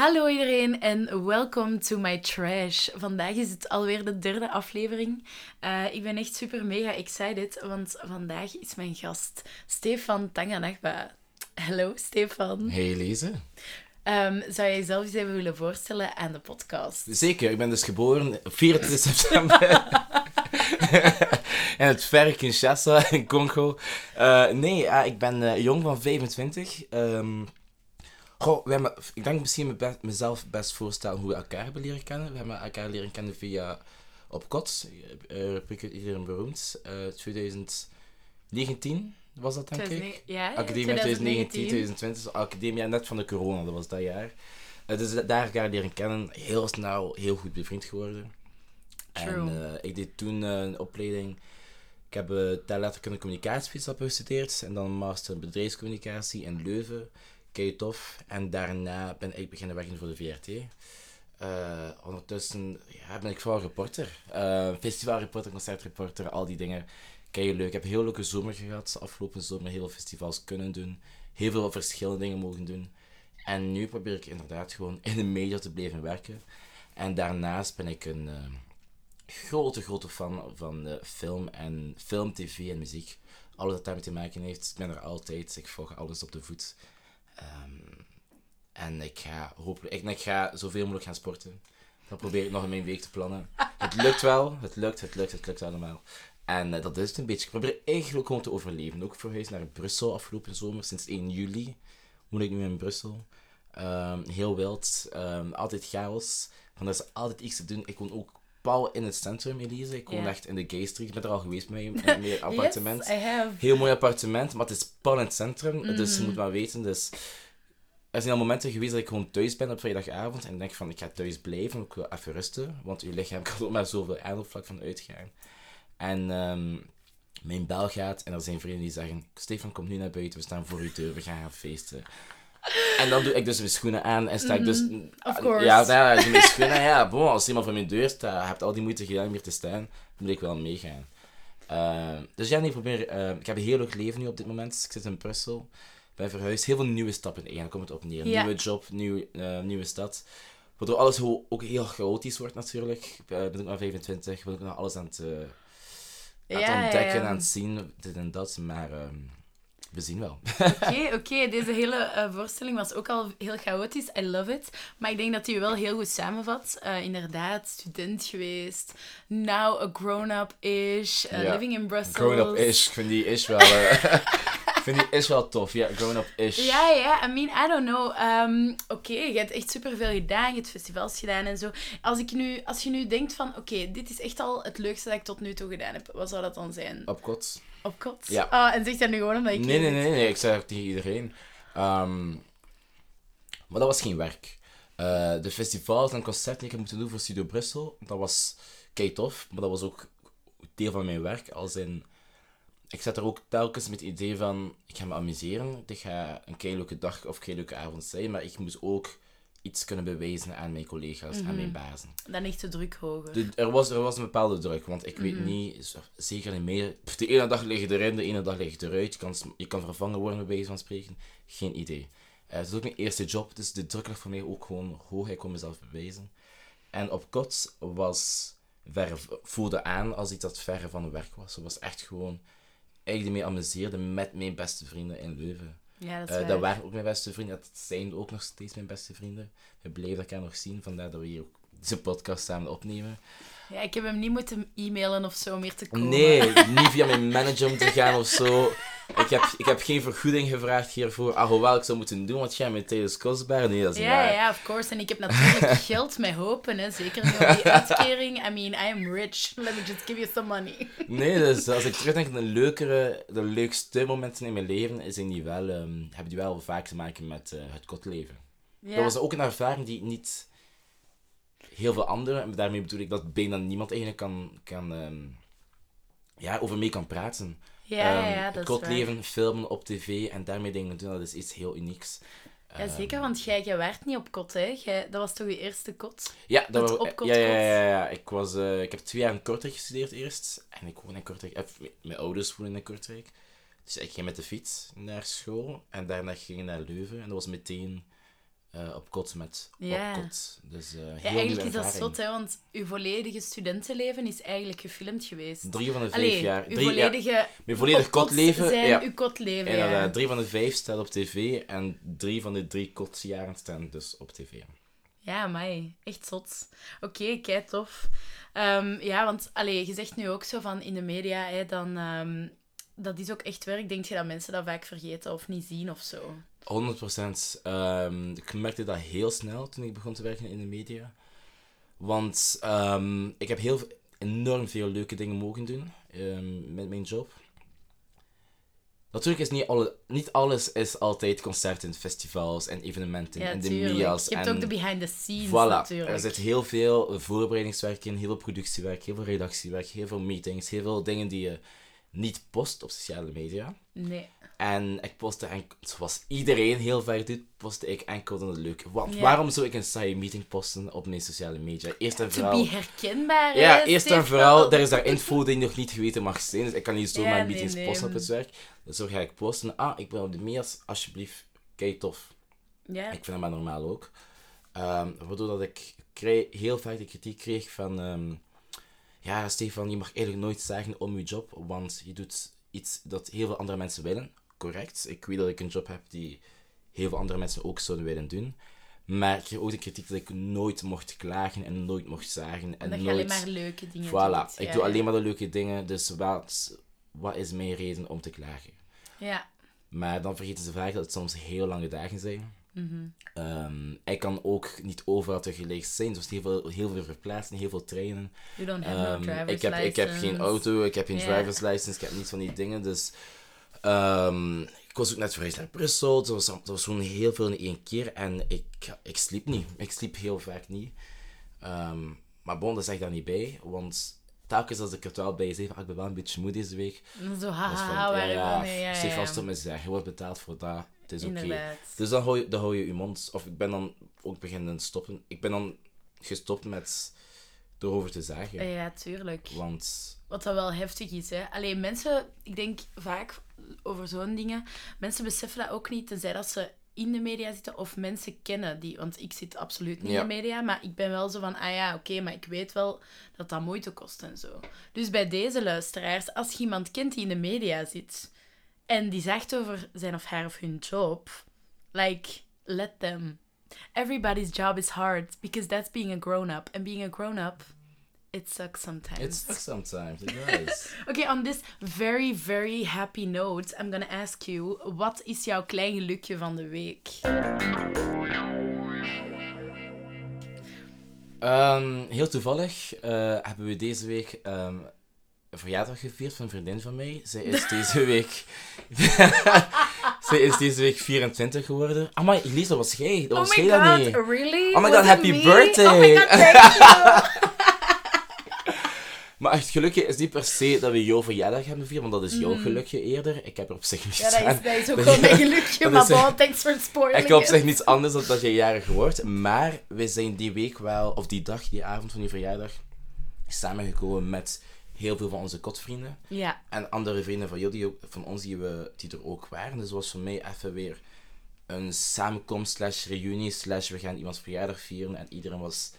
Hallo iedereen en welcome to my trash. Vandaag is het alweer de derde aflevering. Uh, ik ben echt super mega excited, want vandaag is mijn gast Stefan Tanganagba. Hallo Stefan. Hey Lise. Um, zou je jezelf eens even willen voorstellen aan de podcast? Zeker, ik ben dus geboren op 24 september. in het verre Kinshasa in Congo. Uh, nee, uh, ik ben uh, jong van 25. Um, goh, we hebben, ik denk misschien me mezelf best voorstellen hoe we elkaar hebben leren kennen. We hebben elkaar leren kennen via op KOTS, Republiek iedereen beroemd, 2019 was dat denk ik? Ja, Academie 2019, 2020, academie net van de corona, dat was dat jaar. Uh, dus daar elkaar leren kennen, heel snel, heel goed bevriend geworden. True. En uh, ik deed toen uh, een opleiding. Ik heb uh, taalletterkunde communicatiewetenschappen gestudeerd en dan een master bedrijfscommunicatie in Leuven. Kei tof. En daarna ben ik beginnen werken voor de VRT. ondertussen ja, ben ik vooral reporter. festivalreporter, concertreporter, al die dingen. Kei leuk. Ik heb een heel leuke zomer gehad. Afgelopen zomer heel veel festivals kunnen doen. Heel veel verschillende dingen mogen doen. En nu probeer ik inderdaad gewoon in de media te blijven werken. En daarnaast ben ik een grote, grote fan van film en film, tv en muziek. Alles wat daarmee te maken heeft. Ik ben er altijd. Ik volg alles op de voet. Um, en ik ga. Ik, ik, ga zoveel mogelijk gaan sporten. Dan probeer ik nog in mijn week te plannen. Het lukt wel. Het lukt, het lukt, het lukt allemaal. En uh, dat is het een beetje. Ik probeer eigenlijk gewoon te overleven. Ook verhuisd naar Brussel afgelopen zomer. Sinds 1 juli moet ik nu in Brussel. Um, heel wild. Um, altijd chaos. Want er is altijd iets te doen. Ik woon ook pal in het centrum, Elise. Ik woon echt in de Gay Street. Ik ben er al geweest met mijn appartement. Yes, I have. Heel mooi appartement, maar het is pal in het centrum. Dus Mhm. je moet maar weten. Dus er zijn al momenten geweest dat ik gewoon thuis ben op vrijdagavond. En denk van, ik ga thuis blijven. Ik wil even rusten. Want je lichaam kan ook maar zoveel aan op vlak van uitgaan. En ehm, mijn bel gaat en er zijn vrienden die zeggen... Stefan, kom nu naar buiten. We staan voor uw deur. We gaan gaan feesten. En dan doe ik dus mijn schoenen aan en sta ik dus... Mhm, of course. Ja, ja, ik doe mijn schoenen. Ja, bon, als iemand voor mijn deur staat, hebt al die moeite gedaan om hier te staan, moet ik wel meegaan. Eh, dus ja, nee, ik probeer... eh, ik heb een heel leuk leven nu op dit moment. Ik zit in Brussel. Ik ben verhuisd. Heel veel nieuwe stappen in. Daar komt het op neer. Nieuwe job, nieuw, eh, nieuwe stad. Waardoor alles ook heel chaotisch wordt natuurlijk. Ik ben ben ook maar 25. Ik ben ook nog alles aan het, eh, aan het Ja, ontdekken, ja. aan het zien. Dit en dat. Maar ehm, we zien wel. Oké, oké. Deze hele eh, voorstelling was ook al heel chaotisch. I love it. Maar ik denk dat hij wel heel goed samenvat. Eh, inderdaad, student geweest. Now a grown-up-ish. eh. Living in Brussels. Grown-up-ish. Ik vind die is wel... ik vind die is wel tof. Ja, grown-up-ish. Ja, ja. I mean, I don't know. Ehm, oké, je hebt echt superveel gedaan. Je hebt festivals gedaan en zo. Als, ik nu, als je nu denkt van... Oké, dit is echt al het leukste dat ik tot nu toe gedaan heb. Wat zou dat dan zijn? Op kot. Op kot? Ja. Ah, en zeg dat nu gewoon omdat ik... Nee, nee, nee, nee, ik zeg het tegen iedereen. Ehm, maar dat was geen werk. Eh, de festivals en concerten die ik heb moeten doen voor Studio Brussel, dat was kei tof, maar dat was ook deel van mijn werk. Als in, ik zat er ook telkens met het idee van, ik ga me amuseren, dit gaat een kei leuke dag of kei leuke avond zijn, maar ik moest ook iets kunnen bewijzen aan mijn collega's, aan mijn bazen. Dan echt de druk hoger. De, er, was, er was een bepaalde druk, want ik weet niet, zo- zeker niet meer. De ene dag lig je erin, de ene dag lig je eruit. Je kan, je kan vervangen worden, bij wijze van spreken. Geen idee. Eh, het is ook mijn eerste job, dus de druk lag voor mij ook gewoon hoog. Ik kon mezelf bewijzen. En op kots was ver, voelde aan als iets dat verre van werk was. Het was echt gewoon, eigenlijk mee amuseerde met mijn beste vrienden in Leuven. Ja, dat is Eh, dat waren ook mijn beste vrienden. Dat zijn ook nog steeds mijn beste vrienden. We blijven elkaar nog zien. Vandaar dat we hier ook deze podcast samen opnemen. Ja, ik heb hem niet moeten e-mailen of zo meer te komen. Nee, niet via mijn manager moeten gaan of zo. Ik heb, ik heb geen vergoeding gevraagd hiervoor. Ah, hoewel ik zou moeten doen, want jij tijd is kostbaar. Nee, dat is niet Ja, waar. ja, of course. En ik heb natuurlijk geld met hopen, hè. Zeker nu op die uitkering. I mean, I am rich. Let me just give you some money. Nee, dus als ik terugdenk de leukere, de leukste momenten in mijn leven, zijn die wel, ehm, hebben die wel vaak te maken met eh, het kotleven. Dat was ook een ervaring die niet heel veel anderen, en daarmee bedoel ik dat bijna niemand eigenlijk kan, kan ehm, ja, over mee kan praten. Ja, ja, Ehm, ja, het dat waar. kotleven, filmen op tv en daarmee dingen doen, dat is iets heel unieks. Ja, zeker, want jij, jij werkt niet op kot, hè? Jij, dat was toch je eerste kot? Ja, dat was, op Kot ja, ja, ja, ja. Ik, was, eh, ik heb twee jaar in Kortrijk gestudeerd eerst. En ik woon in Kortrijk. eh, mijn ouders wonen in Kortrijk. Dus ik ging met de fiets naar school. En daarna ging ik naar Leuven. En dat was meteen eh, op kot met Ja. op kot. Dus eh heel Ja, eigenlijk is dat zot, hè? Want uw volledige studentenleven is eigenlijk gefilmd geweest. Drie van de vijf Allee, jaar. uw Drie, ja, volledige... mijn volledig op kot kotleven. zijn Ja, uw kotleven, ja. Drie van de vijf staat op tv. En drie van de drie kotjaren staan dus op tv. Ja, mij. Echt zot. Oké, kei tof. Ehm, ja, want allee, je zegt nu ook zo van in de media, hè, dan, ehm, dat is ook echt werk. Denk je dat mensen dat vaak vergeten of niet zien of zo? 100 procent. Ehm, ik merkte dat heel snel toen ik begon te werken in de media. Want ehm, ik heb heel, enorm veel leuke dingen mogen doen ehm, met mijn job. Natuurlijk is niet, alle, niet alles is altijd concerten, festivals en evenementen Ja, en de media's. Je hebt en ook de behind the scenes Voilà, natuurlijk. er zit heel veel voorbereidingswerk in, heel veel productiewerk, heel veel redactiewerk, heel veel meetings, heel veel dingen die je niet post op sociale media. Nee. En ik postte enkel, zoals iedereen heel vaak doet, postte ik enkel dan het leuke. Want Ja. waarom zou ik een saaie meeting posten op mijn sociale media? Eerst en vooral... herkenbaar, Ja, eerst en vooral, er is daar info die nog niet geweten mag zijn. Dus ik kan niet zomaar Ja, nee, meetings nee. posten op het werk. Dus zo ga ik posten. Ah, ik ben op de mails, alsjeblieft. Kijk, tof. Ja. Ik vind het maar normaal ook. Ehm, waardoor dat ik kreeg, heel vaak de kritiek kreeg van... ehm, ja, Stefan, je mag eigenlijk nooit zeggen om je job, want je doet iets dat heel veel andere mensen willen. Correct. Ik weet dat ik een job heb die heel veel andere mensen ook zouden willen doen. Maar ik kreeg ook de kritiek dat ik nooit mocht klagen en nooit mocht zeggen. En dat je nooit... alleen maar leuke dingen Voilà, doet. ik Ja, doe ja. alleen maar de leuke dingen, dus wat, wat is mijn reden om te klagen? Ja. Maar dan vergeten ze vaak dat het soms heel lange dagen zijn. Mhm. Ehm, ik kan ook niet overal tegelijk zijn, dus heel veel, heel veel verplaatsingen, heel veel treinen. You don't have Ehm, no driver's ik, heb, ik heb geen license. auto, ik heb geen Ja. driver's license, ik heb niets van die dingen. Dus ehm, ik was ook net verhuisd naar Brussel. Het was, het was gewoon heel veel in één keer. En ik, ik sliep niet. Ik sliep heel vaak niet. Maar bon, dat zeg ik daar niet bij. Want telkens als ik er wel bij van, ah, ik ben wel een beetje moe deze week. Zo Dat is van, haha, waar ja, ja, ja, ja, Stefan, ja. stop met zeggen. Je wordt betaald voor dat. Het is oké. Dus dan hou, je, dan hou je je mond. Of ik ben dan ook beginnen stoppen. Ik ben dan gestopt met erover te zeggen. Ja, tuurlijk. Want Wat dat wel heftig is, hè. Alleen mensen, ik denk vaak over zo'n dingen, mensen beseffen dat ook niet, tenzij dat ze in de media zitten of mensen kennen die, want ik zit absoluut niet Ja. in de media, maar ik ben wel zo van, ah ja, oké, maar ik weet wel dat dat moeite kost en zo. Dus bij deze luisteraars, als je iemand kent die in de media zit en die zegt over zijn of haar of hun job, like, let them. Everybody's job is hard, because that's being a grown-up. And being a grown-up, it sucks sometimes. it sucks sometimes. It does. Okay, on this very, very happy note, I'm gonna ask you, wat is jouw klein gelukje van de week? Ehm, heel toevallig eh, hebben we deze week ehm, verjaardag gevierd van een vriendin van mij. Zij is deze week... Zij is deze week 24 geworden. Ah, maar Elise, dat was jij. Dat Oh was jij dat god, niet. really? Oh my Was god, happy me? birthday. Oh my god, thank you! Maar het gelukje is niet per se dat we jouw verjaardag hebben vieren, want dat is jouw Mm. gelukje eerder. Ik heb er op zich niets ja, dat is, dat is ook wel mijn gelukje, maar bon, thanks for spoiling Ik heb op zich niets anders dan dat je jarig wordt. Maar we zijn die week wel, of die dag, die avond van je verjaardag, samengekomen met heel veel van onze kotvrienden. Ja, En andere vrienden van jullie, van ons, die, we, die er ook waren. Dus het was voor mij even weer een samenkomst slash reunie slash we gaan iemands verjaardag vieren. En iedereen was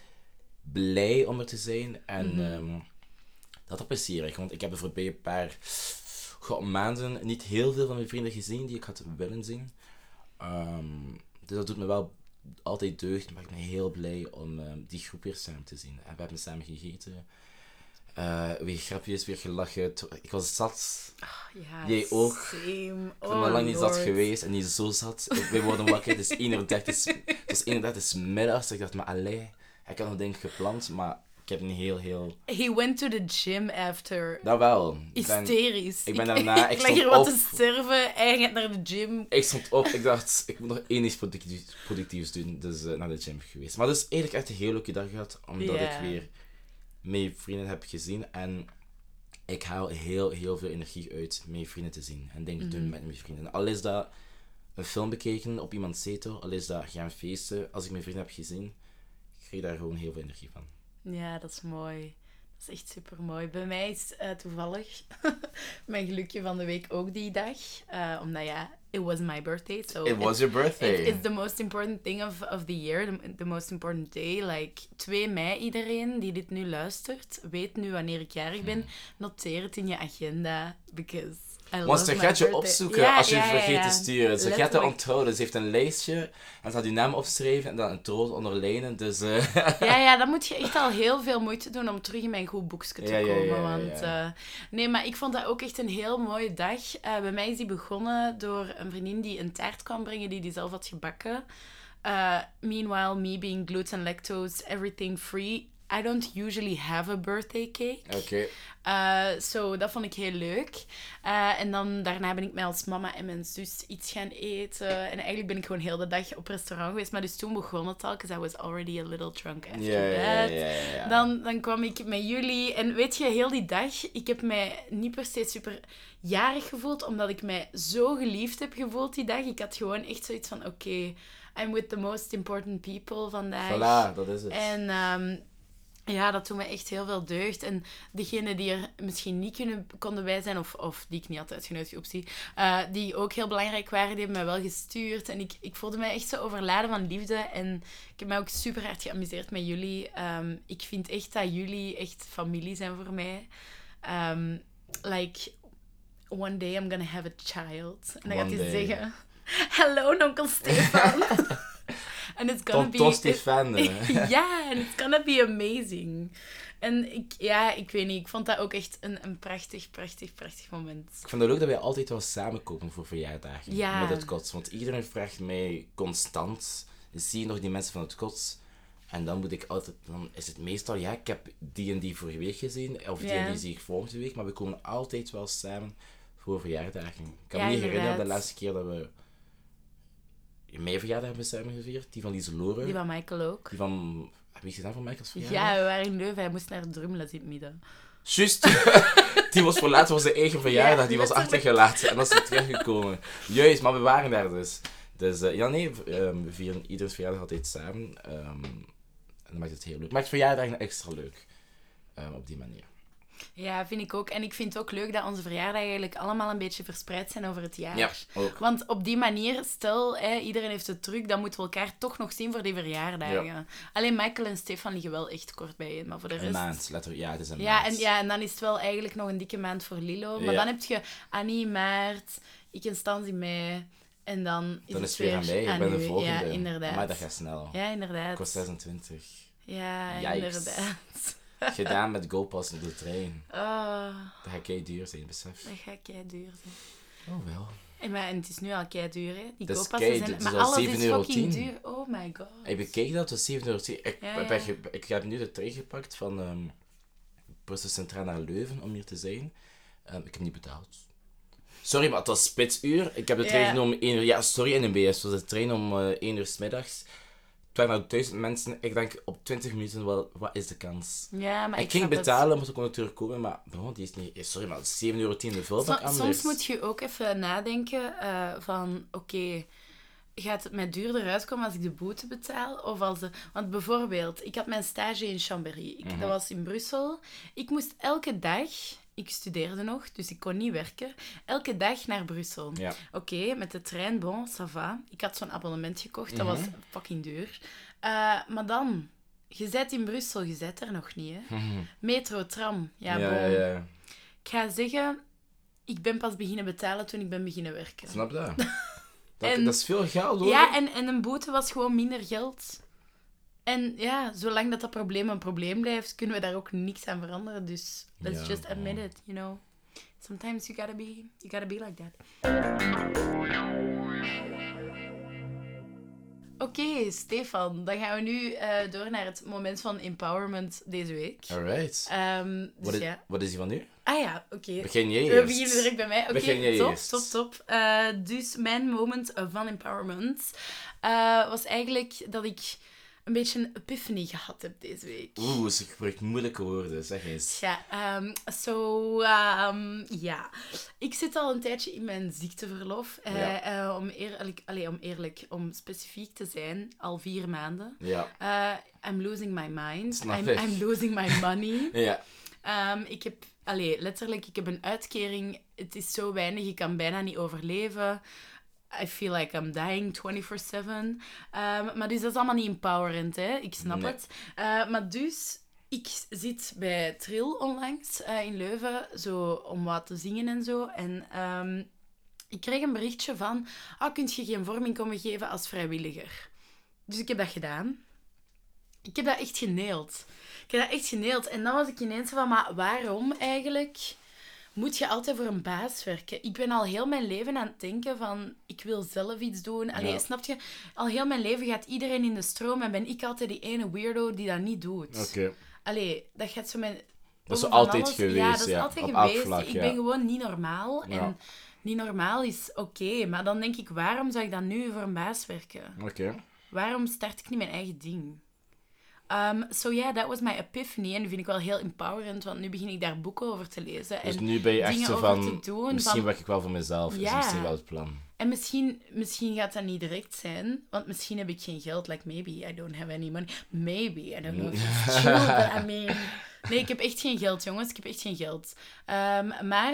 blij om er te zijn. En ehm, dat apprecieer ik. Want ik heb de voorbije paar goh, maanden niet heel veel van mijn vrienden gezien die ik had willen zien. Ehm, dus dat doet me wel altijd deugd. Maar ik ben heel blij om ehm, die groep weer samen te zien. En we hebben samen gegeten. Eh, weer grapjes, weer gelachen. Ik was zat. ja Jij ook. Same. Ik ben Oh, al lang niet zat geweest en niet zo zat. Ik- We worden wakker, het is 31, s- het is 31 's middags. Ik dacht, maar allee, ik had nog dingen gepland, maar ik heb een heel, heel... He went to the gym after. Dat wel. Ik ben- Hysterisch. ik ben daarna- ik ik stond hier wat te sterven. Gaat naar de gym. Ik stond op, ik dacht, ik moet nog één iets productief, productiefs doen. Dus eh, naar de gym geweest. Maar dus eigenlijk echt een heel leuke dag gehad, omdat ik weer mijn vrienden heb gezien. En ik haal heel, heel veel energie uit mijn vrienden te zien. En dingen te doen met mijn vrienden. En al is dat een film bekeken op iemands zetel, al is dat gaan feesten. Als ik mijn vrienden heb gezien, krijg ik daar gewoon heel veel energie van. Ja, dat is mooi. Dat is echt super mooi. Bij mij is eh, toevallig mijn gelukje van de week ook die dag. Eh, omdat ja, it was my birthday. So It was your birthday. It, it's the most important thing of, of the year, the, the most important day. Like 2 mei, iedereen die dit nu luistert, weet nu wanneer ik jarig ben. Noteer het in je agenda, because I Want ze gaat je opzoeken Ja, als je ja, het ja, vergeet te sturen. Ze gaat het onthouden. Ze heeft een lijstje en ze had je naam opschrijven en dan een troos onderlijnen. Dus eh, Ja, ja, dan moet je echt al heel veel moeite doen om terug in mijn goed boekje te komen. want, eh, nee, maar ik vond dat ook echt een heel mooie dag. Eh, bij mij is die begonnen door een vriendin die een taart kwam brengen die die zelf had gebakken. Meanwhile, me being gluten, lactose, everything free. I don't usually have a birthday cake. oké. Uh, so, dat vond ik heel leuk. Uh, en dan daarna ben ik met als mama en mijn zus iets gaan eten. En eigenlijk ben ik gewoon heel de dag op restaurant geweest. Maar dus toen begon het al, because I was already a little drunk after that. ja. Dan, dan kwam ik met jullie. En weet je, heel die dag, ik heb mij niet per se super jarig gevoeld, omdat ik mij zo geliefd heb gevoeld die dag. Ik had gewoon echt zoiets van, oké, I'm with the most important people vandaag. Voilà, dat is het. En ehm, ja, dat doet me echt heel veel deugd. En degenen die er misschien niet kunnen, konden bij zijn, of, of die ik niet had uitgenodigd, oepsie, eh, die ook heel belangrijk waren, die hebben mij wel gestuurd. En ik, ik voelde mij echt zo overladen van liefde. En ik heb mij ook super hard geamuseerd met jullie. Ehm, ik vind echt dat jullie echt familie zijn voor mij. Ehm, like, one day I'm gonna have a child. En dan gaat hij zeggen, hello, onkel Stefan. And it's gonna be... Tonton Stefan. eh. ja, en it's gonna be amazing. En ik, ja, ik weet niet, ik vond dat ook echt een, een prachtig, prachtig, prachtig moment. Ik vind het leuk dat wij altijd wel samenkomen voor verjaardagen. Ja. Met het kots. Want iedereen vraagt mij constant, zie je nog die mensen van het kots? En dan moet ik altijd, dan is het meestal, ja, ik heb die en die vorige week gezien, of die Ja. en die zie ik volgende week, maar we komen altijd wel samen voor verjaardagen. Ik kan Ja, me niet herinneren de laatste keer dat we mijn verjaardag hebben samen gevierd, die van Lieselore, Die van Michael ook. die van, wie is gedaan van Michael's verjaardag? Ja, we waren in Leuven, hij moest naar Drumles in het midden. Juist. die was voor later voor zijn eigen verjaardag. Die was achtergelaten. En dan is teruggekomen. Juist, maar we waren daar dus. Dus eh, ja, nee, ehm, we vieren ieders verjaardag altijd samen. Ehm, en dat maakt het heel leuk. Maakt verjaardagen extra leuk. Ehm, op die manier. Ja, vind ik ook. En ik vind het ook leuk dat onze verjaardagen eigenlijk allemaal een beetje verspreid zijn over het jaar. Ja, ook. Want op die manier, stel, hè, iedereen heeft het druk, dan moeten we elkaar toch nog zien voor die verjaardagen. Ja. Alleen Michael en Stefan liggen wel echt kort bijeen, maar voor de Een rest... maand, letterlijk. Ja, het is een Ja maand. en, ja, en dan is het wel eigenlijk nog een dikke maand voor Lilo. Maar Ja. dan heb je Annie in maart, ik en Stans in mei. En dan is Dan het is het weer aan mij. Ik ben de volgende. Ja, inderdaad. Maar dat gaat snel. Ja, inderdaad. Ik was 26. Ja, inderdaad. Gedaan met GoPass op de trein. Oh, Dat gaat kei duur zijn, besef. dat gaat kei duur zijn. Oh wel. En, maar, en het is nu al kei duur, hè? Die kei zijn... Het is Maar al alles is 7,10 fucking duur. Oh my god. Ik bekijk dat, het was 7 euro. Ik, Ja, ik heb nu de trein gepakt van ehm Brussel Centraal naar Leuven, om hier te zijn. Ehm, ik heb niet betaald. Sorry, maar het was spitsuur. Ik heb de trein Ja. genomen om 1 uur. Ja, sorry NMBS. Het was de trein om eh 1 uur s middags. Het waren nou duizend mensen. Ik denk op 20 minuten wel, wat is de kans? Ja, maar ik, ik ging het. betalen, moest ik natuurlijk komen, maar bro, die is niet... eh, Sorry, maar 7,10 euro de vulbak Som- anders. soms moet je ook even nadenken eh, van, oké, gaat het mij duurder uitkomen als ik de boete betaal? Of als de... Want bijvoorbeeld, ik had mijn stage in Chambéry. Ik, Mhm. Dat was in Brussel. Ik moest elke dag... Ik studeerde nog, dus ik kon niet werken. Elke dag naar Brussel. Ja. Oké, met de trein, bon, ça va. Ik had zo'n abonnement gekocht, dat Mhm. was fucking duur. Eh, maar dan, je zit in Brussel, je zit er nog niet, hè. Metro, tram, ja, ja, bon. ja, ja. Ik ga zeggen, ik ben pas beginnen betalen toen ik ben beginnen werken. Snap dat? Dat, En- dat is veel geld, hoor. Ja, en, en een boete was gewoon minder geld. En ja, zolang dat dat probleem een probleem blijft, kunnen we daar ook niks aan veranderen. Dus let's just admit it, you know. Sometimes you gotta be, you gotta be like that. Oké, Stefan, dan gaan we nu eh, door naar het moment van empowerment deze week. Alright. Ehm, dus Wat is, ja. wat is die van nu? Ah ja, oké. Begin jij We eerst. beginnen direct bij mij. Oké, jij top, top, top. Eh, dus mijn moment van empowerment eh, was eigenlijk dat ik een beetje een epiphany gehad heb deze week. Oeh, ze gebruikt moeilijke woorden, zeg eens. Ja, ehm so, ehm, ja. Ik zit al een tijdje in mijn ziekteverlof. Eh, Ja. eh, om, eerlijk, allee, om eerlijk, om specifiek te zijn, al vier maanden. Ja. Eh, I'm losing my mind. Snap I'm. I'm losing my money. Ja. Ehm, ik heb, allee, letterlijk, ik heb een uitkering. Het is zo weinig, ik kan bijna niet overleven. I feel like I'm dying 24-7. Ehm, maar dus dat is allemaal niet empowerend, hè. Ik snap Nee. het. Eh, maar dus, ik zit bij Trill onlangs eh, in Leuven, zo om wat te zingen en zo. En ehm, ik kreeg een berichtje van, ah, kun je geen vorming komen geven als vrijwilliger? Dus ik heb dat gedaan. Ik heb dat echt geneeld. Ik heb dat echt geneeld. En dan was ik ineens van, maar waarom eigenlijk moet je altijd voor een baas werken? Ik ben al heel mijn leven aan het denken van, ik wil zelf iets doen. Allee, Ja. snap je? Al heel mijn leven gaat iedereen in de stroom en ben ik altijd die ene weirdo die dat niet doet. Oké. Allee, dat gaat zo mijn... Dat is altijd alles- geweest, Ja, dat is ja. altijd geweest. vlak, ik ja. ben gewoon niet normaal. En niet normaal is oké. maar dan denk ik, waarom zou ik dan nu voor een baas werken? Oké. Waarom start ik niet mijn eigen ding? Um, so yeah, that was my epiphany. En dat vind ik wel heel empowerend, want nu begin ik daar boeken over te lezen. Dus en nu ben je echt dingen zo over van... te doen, misschien van- werk ik wel voor mezelf. Is Ja. misschien wel het plan. En misschien, misschien gaat dat niet direct zijn, want misschien heb ik geen geld. Like, maybe I don't have any money. Maybe, I don't know if it's true, but I mean... Nee, ik heb echt geen geld, jongens. Ik heb echt geen geld. Ehm, maar,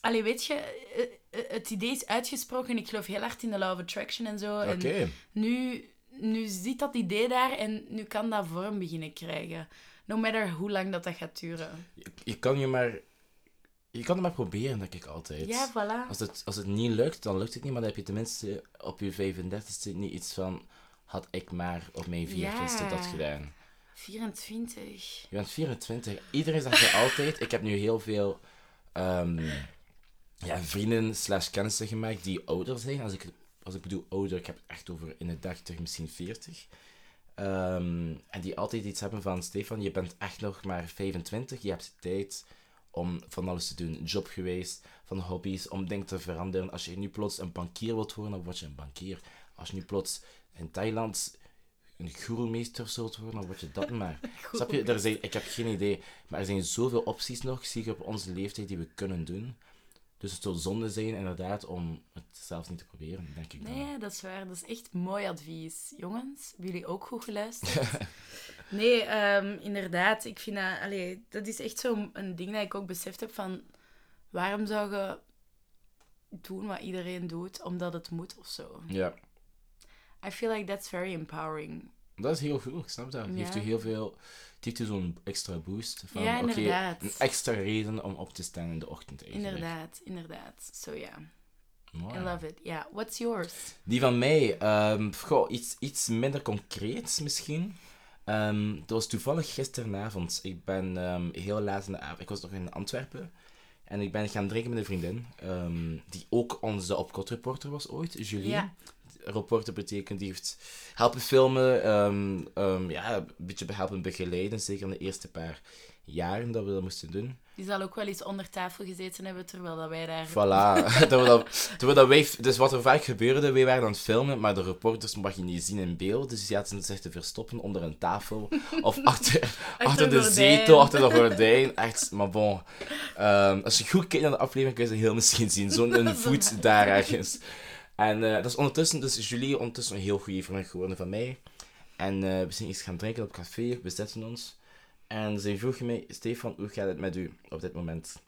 allee, weet je, eh, eh, het idee is uitgesproken. Ik geloof heel hard in de law of attraction en zo. Oké. En nu, nu zit dat idee daar en nu kan dat vorm beginnen krijgen. No matter hoe lang dat, dat gaat duren. Je, je kan je maar... Je kan het maar proberen, denk ik altijd. Ja, voilà. Als het, als het niet lukt, dan lukt het niet. Maar dan heb je tenminste op je 35ste niet iets van... Had ik maar op mijn 24ste Ja. dat gedaan. 24. Je bent 24. Iedereen zegt je altijd... Ik heb nu heel veel ehm, ja, vrienden slash kennissen gemaakt die ouder zijn. Als ik, als ik bedoel ouder, ik heb het echt over in de 30, misschien 40. Ehm, en die altijd iets hebben van... Stefan, je bent echt nog maar 25. Je hebt tijd om van alles te doen. Job geweest, van hobby's, om dingen te veranderen. Als je nu plots een bankier wilt worden, dan word je een bankier. Als je nu plots in Thailand een groemeester zult worden, dan word je dat maar. Snap je? Er zijn, ik heb geen idee. Maar er zijn zoveel opties nog, zie je op onze leeftijd, die we kunnen doen. Dus het zou zonde zijn, inderdaad, om het zelf niet te proberen, denk ik dan. Nee, dat is waar. Dat is echt mooi advies. Jongens, hebben jullie ook goed geluisterd? nee, ehm, inderdaad. Ik vind dat... Allee, dat is echt zo'n een ding dat ik ook beseft heb van... Waarom zou je doen wat iedereen doet, omdat het moet of zo? Ja, I feel like that's very empowering. Dat is heel goed, ik snap dat. Het heeft Ja. u heel veel... Het heeft u zo'n extra boost van, Ja, een extra reden om op te staan in de ochtend eigenlijk. Inderdaad, inderdaad. So yeah, Mooi. I love it. Yeah, what's yours? Die van mij, ehm, goh, iets, iets minder concreets misschien. Ehm dat was toevallig gisteravond. Ik ben ehm, heel laat in de avond, ik was nog in Antwerpen. En ik ben gaan drinken met een vriendin, die ook onze opkot reporter was ooit, Julie. Ja. Reporter betekent, die heeft helpen filmen, ehm, ehm, ja, een beetje helpen begeleiden, zeker in de eerste paar jaren dat we dat moesten doen. Die zal ook wel eens onder tafel gezeten hebben terwijl dat wij daar... Voilà. we dat, toen we dat wij, dus wat er vaak gebeurde, wij waren aan het filmen, maar de reporters mag je niet zien in beeld. Dus die hadden zich te verstoppen onder een tafel. Of achter, achter, de gordijn. zetel, achter de gordijn. Echt, maar bon. Ehm, als je goed kijkt naar de aflevering, kun je ze heel misschien zien. Zo'n een voet daar ergens. En eh, dat is ondertussen, dus Julie ondertussen een heel goede vriend geworden van mij. En eh, we zijn iets gaan drinken op café, we zetten ons. En zij vroeg mij, Stefan, hoe gaat het met u op dit moment?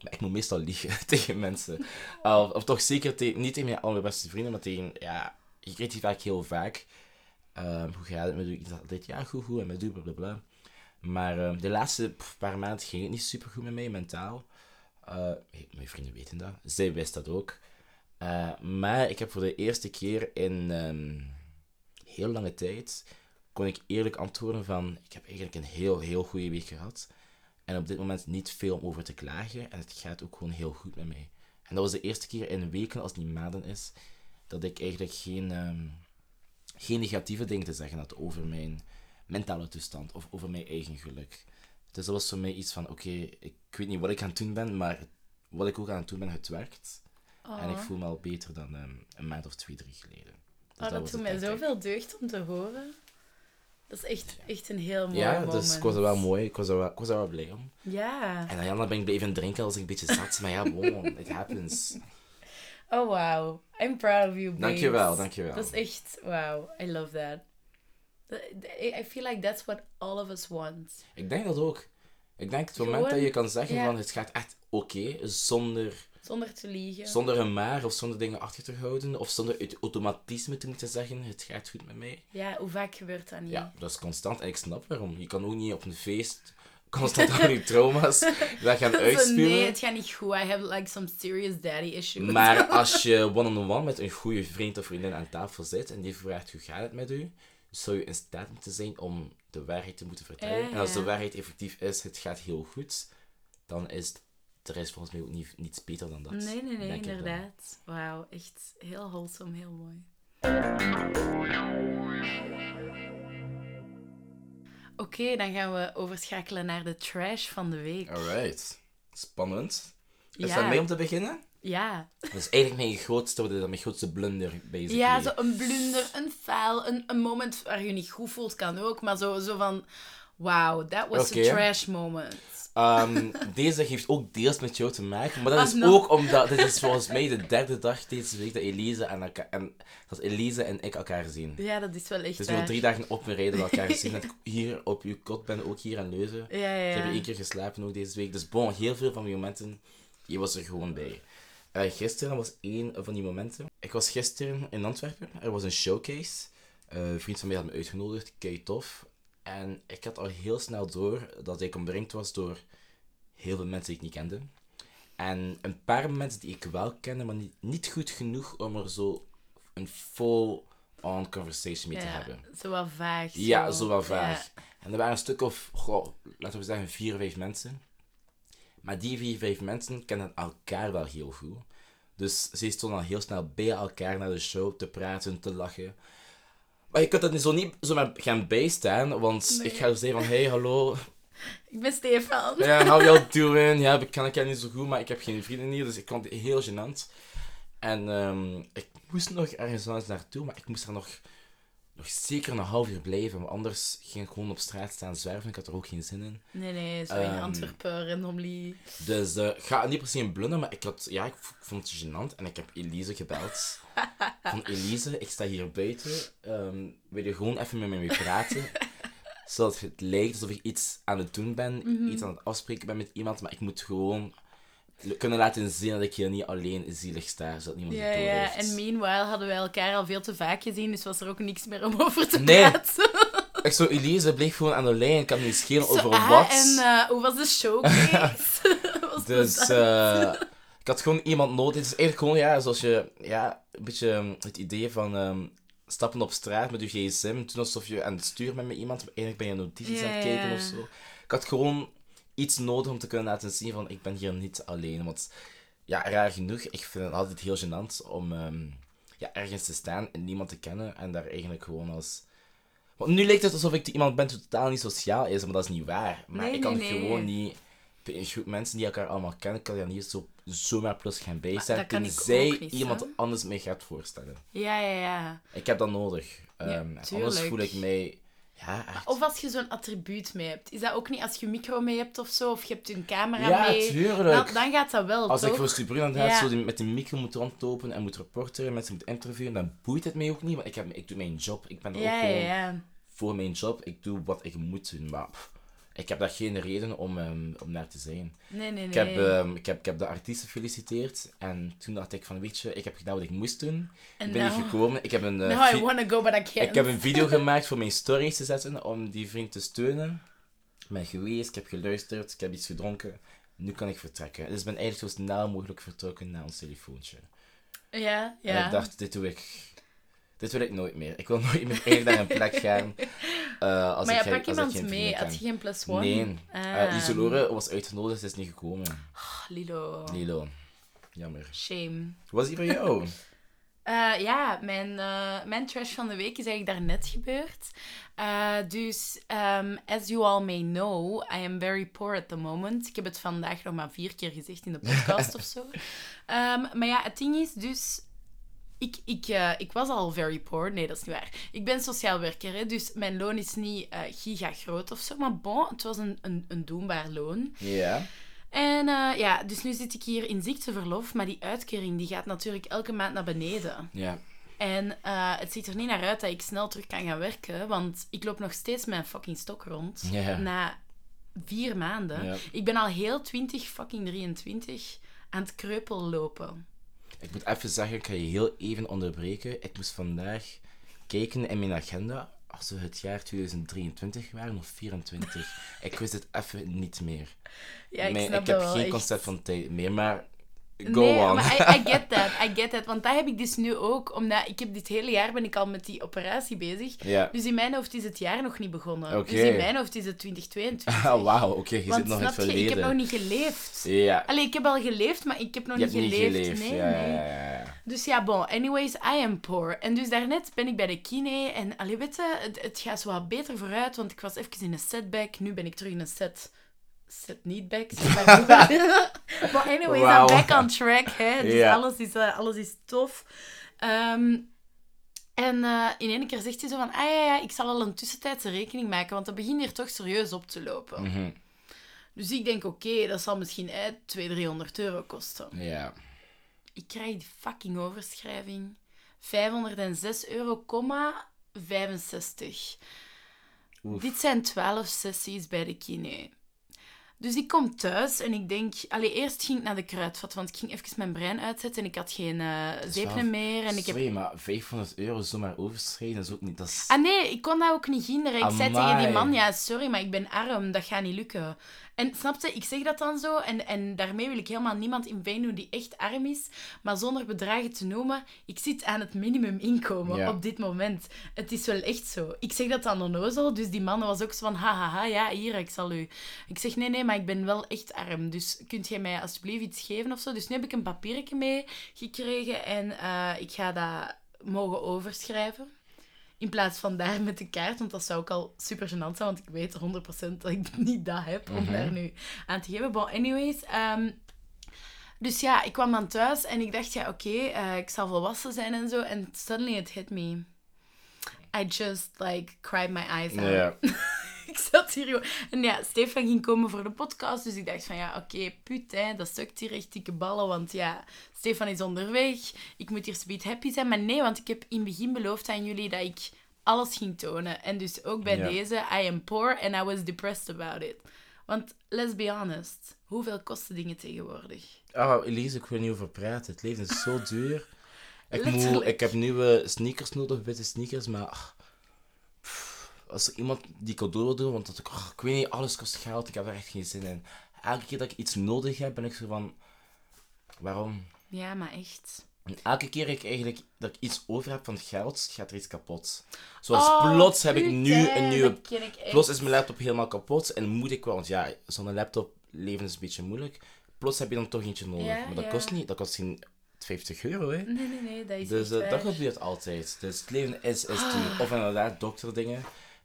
Maar ik moet meestal liegen tegen mensen. Of, toch zeker niet tegen mijn allerbeste vrienden, maar tegen, ja, je krijgt die vaak heel vaak. Ehm, hoe gaat het met u? Ik dacht altijd, ja, goed, goed, en met u, bla bla bla. Maar ehm, de laatste paar maanden ging het niet super goed met mij, mentaal. Eh, mijn vrienden weten dat. Zij wist dat ook. Eh, maar ik heb voor de eerste keer in ehm, heel lange tijd, kon ik eerlijk antwoorden van, ik heb eigenlijk een heel, heel goede week gehad. En op dit moment niet veel om over te klagen. En het gaat ook gewoon heel goed met mij. En dat was de eerste keer in weken, als het niet maanden is, dat ik eigenlijk geen, ehm, geen negatieve dingen te zeggen had over mijn mentale toestand of over mijn eigen geluk. Dus dat was voor mij iets van, oké, ik weet niet wat ik aan het doen ben, maar wat ik ook aan het doen ben, het werkt. En ik Oh. voel me al beter dan ehm, een maand of twee, drie geleden. Dus Oh, dat was doet mij zoveel deugd om te horen. Dat is echt, echt een heel mooi Ja, moment. dus ik was er wel mooi. Ik was er wel, ik was er wel blij om. Ja. En dan ben ik blijven drinken als ik een beetje zat. Maar ja, wow, it happens. Oh, wow. I'm proud of you, babes. Dankjewel, dankjewel. Dat is echt... Wow. I love that. I feel like that's what all of us want. Ik denk dat ook. Ik denk het moment Gewoon, dat je kan zeggen van het gaat echt oké, zonder, Zonder te liegen. zonder een maar of zonder dingen achter te houden, of zonder het automatisme te moeten zeggen, het gaat goed met mij. Ja, hoe vaak gebeurt dat niet? Ja, dat is constant en ik snap waarom. Je kan ook niet op een feest constant aan je trauma's dat gaan Zo, uitspuwen. nee, het gaat niet goed. I have like some serious daddy issues. Maar als je one-on-one met een goede vriend of vriendin aan tafel zit en die vraagt hoe gaat het met u, zou je in staat moeten zijn om de waarheid te moeten vertellen. En als de waarheid effectief is, het gaat heel goed, dan is er is volgens mij ook niet, niets beter dan dat. Nee, nee, nee, inderdaad. Wauw, echt heel wholesome, heel mooi. Oké, dan gaan we overschakelen naar de trash van de week. Alright. Spannend. Is Ja. dat mee om te beginnen? Ja. Dat is eigenlijk mijn grootste, mijn grootste blunder, basically. Ja, zo een blunder, een faal, een, een moment waar je niet goed voelt, kan ook. Maar zo, zo van, wow, that was Oké. a trash moment. Ehm, deze heeft ook deels met jou te maken, maar dat Ah, is no. ook omdat dit is volgens mij de derde dag deze week dat Elise en, elkaar, en, dat Elise en ik elkaar zien. Ja, dat is wel echt Dus we hebben drie dagen op een rijden elkaar zien. Dat ik hier op uw kot ben, ook hier in Leuzen. Ja, ja, ja. hebben één keer geslapen ook deze week. Dus bon, heel veel van die momenten, je was er gewoon bij. Eh, gisteren was één van die momenten. Ik was gisteren in Antwerpen. Er was een showcase. Eh, een vriend van mij had me uitgenodigd. Kei tof. En ik had al heel snel door dat ik omringd was door heel veel mensen die ik niet kende. En een paar mensen die ik wel kende, maar niet, niet goed genoeg om er zo een full-on conversation mee te ja, hebben. Zo wat vaag. Ja, zo wel Ja. vaag. En er waren een stuk of, goh, laten we zeggen, vier, vijf mensen. Maar die vier, vijf mensen kennen elkaar wel heel goed. Dus ze stonden al heel snel bij elkaar naar de show te praten, te lachen. Maar je kunt dat niet zo niet zomaar gaan bijstaan, want Nee. ik ga zeggen van, hey, hallo, Ik ben Stefan. ja, how you doing? Ja, ik ken elkaar niet zo goed, maar ik heb geen vrienden hier, dus ik vond het heel gênant. En ehm, ik moest nog ergens anders naartoe, maar ik moest er nog, nog zeker een half uur blijven, want anders ging ik gewoon op straat staan zwerven. Ik had er ook geen zin in. Nee, nee, zo in Ehm, Antwerpen, randomly. Dus eh, ik ga niet per se een blunder, maar ik, had, ja, ik vond het gênant en ik heb Elise gebeld. Van Elise, ik sta hier buiten. ehm, wil je gewoon even met mij praten? Zodat het lijkt alsof ik iets aan het doen ben, Mhm. iets aan het afspreken ben met iemand, maar ik moet gewoon kunnen laten zien dat ik hier niet alleen zielig sta, zodat niemand Ja, het door ja. En meanwhile hadden wij elkaar al veel te vaak gezien, dus was er ook niks meer om over te Nee. praten. Ik zo, Elise, bleef gewoon aan de lijn, ik kan niet schelen over ah, wat. En eh, hoe was de showcase? Was Dus eh, ik had gewoon iemand nodig. Het is eigenlijk gewoon, ja, zoals je, ja, een beetje ehm, het idee van ehm, stappen op straat met je gsm, toen alsof je aan het sturen bent met iemand, maar eigenlijk ben je notities Ja, aan het kijken of zo. Ik had gewoon iets nodig om te kunnen laten zien van, ik ben hier niet alleen. Want, ja, raar genoeg, ik vind het altijd heel gênant om ehm, ja, ergens te staan en niemand te kennen en daar eigenlijk gewoon als... Want nu lijkt het alsof ik iemand ben die totaal niet sociaal is, maar dat is niet waar. Maar Nee, ik kan nee, nee. gewoon niet een groep mensen die elkaar allemaal kennen, kan je niet zo, zomaar plus gaan bijstaan, tenzij niet, iemand hè. anders mij gaat voorstellen. Ja, ja, ja. Ik heb dat nodig. Ja, Ehm, anders voel ik mij... Ja, echt. Of als je zo'n attribuut mee hebt. Is dat ook niet als je micro mee hebt of zo, of je hebt een camera Ja, mee? tuurlijk. Dan, dan gaat dat wel, Als toch? ik voor inderdaad Ja. zo die- met de micro moet rondlopen en moet reporteren, mensen moet interviewen, dan boeit het mij ook niet, want ik, heb, ik doe mijn job. Ik ben er ook Ja, ja, gewoon ja. voor mijn job. Ik doe wat ik moet doen, maar ik heb daar geen reden om, ehm, om naar te zijn. Nee, nee, nee. Ik heb, ehm, ik, heb, ik heb de artiesten gefeliciteerd en toen dacht ik van, weet je, ik heb gedaan wat ik moest doen. En ik ben hier nou- gekomen. Ik heb een, Now I vi- wanna go, but I can't. ik heb een video gemaakt voor mijn stories te zetten om die vriend te steunen. Ik ben geweest, ik heb geluisterd, ik heb iets gedronken. Nu kan ik vertrekken. Dus ik ben eigenlijk zo snel mogelijk vertrokken naar ons telefoontje. Ja, En ja. ik dacht, dit doe ik... Dit wil ik nooit meer. Ik wil nooit meer eigenlijk naar een plek gaan. eh, als maar ik, ja, pak iemand mee. Had je geen plus one? Nee. Ah. Eh Isolore was uitgenodigd, ze is niet gekomen. Ah, Lilo. Lilo. Jammer. Shame. Was die van jou? Eh, ja, mijn, mijn trash van de week is eigenlijk daarnet gebeurd. Dus, um, as you all may know, I am very poor at the moment. Ik heb het vandaag nog maar vier keer gezegd in de podcast of zo. Ehm, maar ja, het ding is dus... ik, ik, eh, ik was al very poor. Nee, dat is niet waar. Ik ben sociaal werker, hè, dus mijn loon is niet eh giga groot of zo. Maar bon, het was een, een, een doenbaar loon. Ja. En eh, ja, dus nu zit ik hier in ziekteverlof, maar die uitkering die gaat natuurlijk elke maand naar beneden. Ja. En het ziet er niet naar uit dat ik snel terug kan gaan werken, want ik loop nog steeds een fucking stok rond. Na vier maanden. Ik ben al heel 20 fucking 23 aan het kreupel lopen. Ik moet even zeggen, ik ga je heel even onderbreken. Ik moest vandaag kijken in mijn agenda als we het jaar 2023 waren of 24. ik wist het even niet meer. Ja, ik Mijn- snap ik heb geen echt. concept van tijd meer, maar go nee, on. maar I, I get that, I get that. Want dat heb ik dus nu ook, omdat ik heb dit hele jaar ben ik al met die operatie bezig. Ja. Dus in mijn hoofd is het jaar nog niet begonnen. Dus in mijn hoofd is het 2022. Ah, wauw, oké, je Want zit nog in het snap je, ik heb verleden. nog niet geleefd. Ja, Allee, ik heb al geleefd, maar ik heb nog je niet geleefd. Nee, ja, nee. ja, ja, ja. Dus ja, bon. Anyways, I am poor. En dus daarnet ben ik bij de kine en allee, weet je, het, het gaat zo wat beter vooruit, want ik was even in een setback. Nu ben ik terug in een set... Set niet back, maar. Anyways, Wauw. I'm back on track, hè. Dus alles, is, eh, alles is tof. Ehm, en eh, in één keer zegt hij zo van, ah ja, ja, ik zal al een tussentijdse rekening maken, want dat begint hier toch serieus op te lopen. Mhm. Dus ik denk, oké, dat zal misschien eh, 200, 300 euro kosten. Ja. Ik krijg die fucking overschrijving. 506 euro, komma 65. Oef. Dit zijn 12 sessies bij de kine. Dus ik kom thuis en ik denk... Allee, eerst ging ik naar de kruidvat, want ik ging even mijn brein uitzetten en ik had geen wel- meer. En ik heb... Sorry, maar 500 euro zomaar overschrijden is ook niet... Dat is... Ah nee, ik kon dat ook niet hinderen. Ik zei tegen die man, ja, sorry, maar ik ben arm, dat gaat niet lukken. En snapte, ik zeg dat dan zo en, en daarmee wil ik helemaal niemand in Veen doen die echt arm is. Maar zonder bedragen te noemen, ik zit aan het minimuminkomen Ja. op dit moment. Het is wel echt zo. Ik zeg dat dan onnozel, dus die man was ook zo van, hahaha, ja, hier, ik zal u. Ik zeg, nee, nee, maar ik ben wel echt arm, dus kunt jij mij alsjeblieft iets geven of zo? Dus nu heb ik een papiertje mee gekregen en eh, ik ga dat mogen overschrijven. In plaats van daar met de kaart, want dat zou ook al super gênant zijn, want ik weet 100% dat ik niet dat heb om daar nu aan te geven. But anyways, ehm, dus ja, ik kwam dan thuis en ik dacht, ja, oké, eh, ik zal volwassen zijn en zo. En suddenly it hit me. I just, like, cried my eyes out. ik zat hier gewoon... En ja, Stefan ging komen voor de podcast, dus ik dacht van, ja, oké, put, hè, dat sukt hier echt dikke ballen, want ja, Stefan is onderweg. Ik moet hier sweet happy zijn. Maar nee, want ik heb in het begin beloofd aan jullie dat ik alles ging tonen. En dus ook bij Ja. deze, I am poor and I was depressed about it. Want, let's be honest, hoeveel kosten dingen tegenwoordig? Oh, Elise, ik wil niet over praten. Het leven is zo duur. Ik, moet, ik heb nieuwe sneakers nodig, witte sneakers, maar... als er iemand die cadeau wil doen, want dat ik, ach, ik weet niet, alles kost geld, ik heb daar echt geen zin in. Elke keer dat ik iets nodig heb, ben ik zo van... Waarom? Ja, maar echt. En elke keer dat ik eigenlijk dat ik iets over heb van geld, gaat er iets kapot. Zoals Oh, plots heb ik nu een nieuwe... Plots is mijn laptop helemaal kapot en moet ik wel, want ja, zonder laptop leven is een beetje moeilijk. Plots heb je dan toch eentje nodig. Ja, maar dat ja. kost niet, dat kost geen 50 euro, hè. Nee, nee, nee, dat is Dus eh, dat gebeurt altijd. Dus het leven is, is Ah. Of inderdaad, dokterdingen.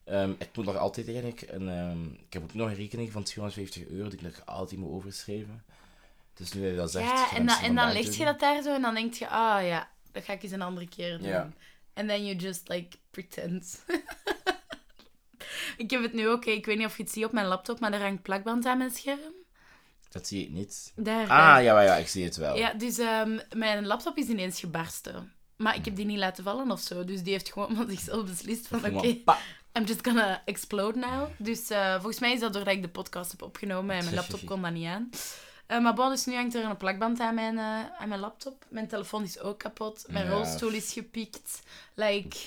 Ehm ik moet nog altijd eigenlijk... Een, ehm, ik heb ook nog een rekening van 250 euro die ik nog altijd moet overschrijven. Dus nu dat je dat zegt... Ja, en en dan doen. je dat daar zo en dan denk je, ah ja, dat ga ik eens een andere keer doen. Ja. En then you just like pretend. ik heb het nu ook, ik weet niet of je het ziet op mijn laptop, maar er hangt plakband aan mijn scherm. Dat zie ik niet. Daar, Ah, ja, ja, ik zie het wel. Ja, dus ehm, mijn laptop is ineens gebarsten. Maar ik heb die niet laten vallen of zo. Dus die heeft gewoon van zichzelf beslist van, oké. I'm just gonna explode now. Dus eh, volgens mij is dat doordat ik de podcast heb opgenomen en mijn laptop kon dat niet aan. Eh, maar bon, dus nu hangt er een plakband aan mijn, eh, aan mijn laptop. Mijn telefoon is ook kapot. Mijn Ja. rolstoel is gepikt. Like,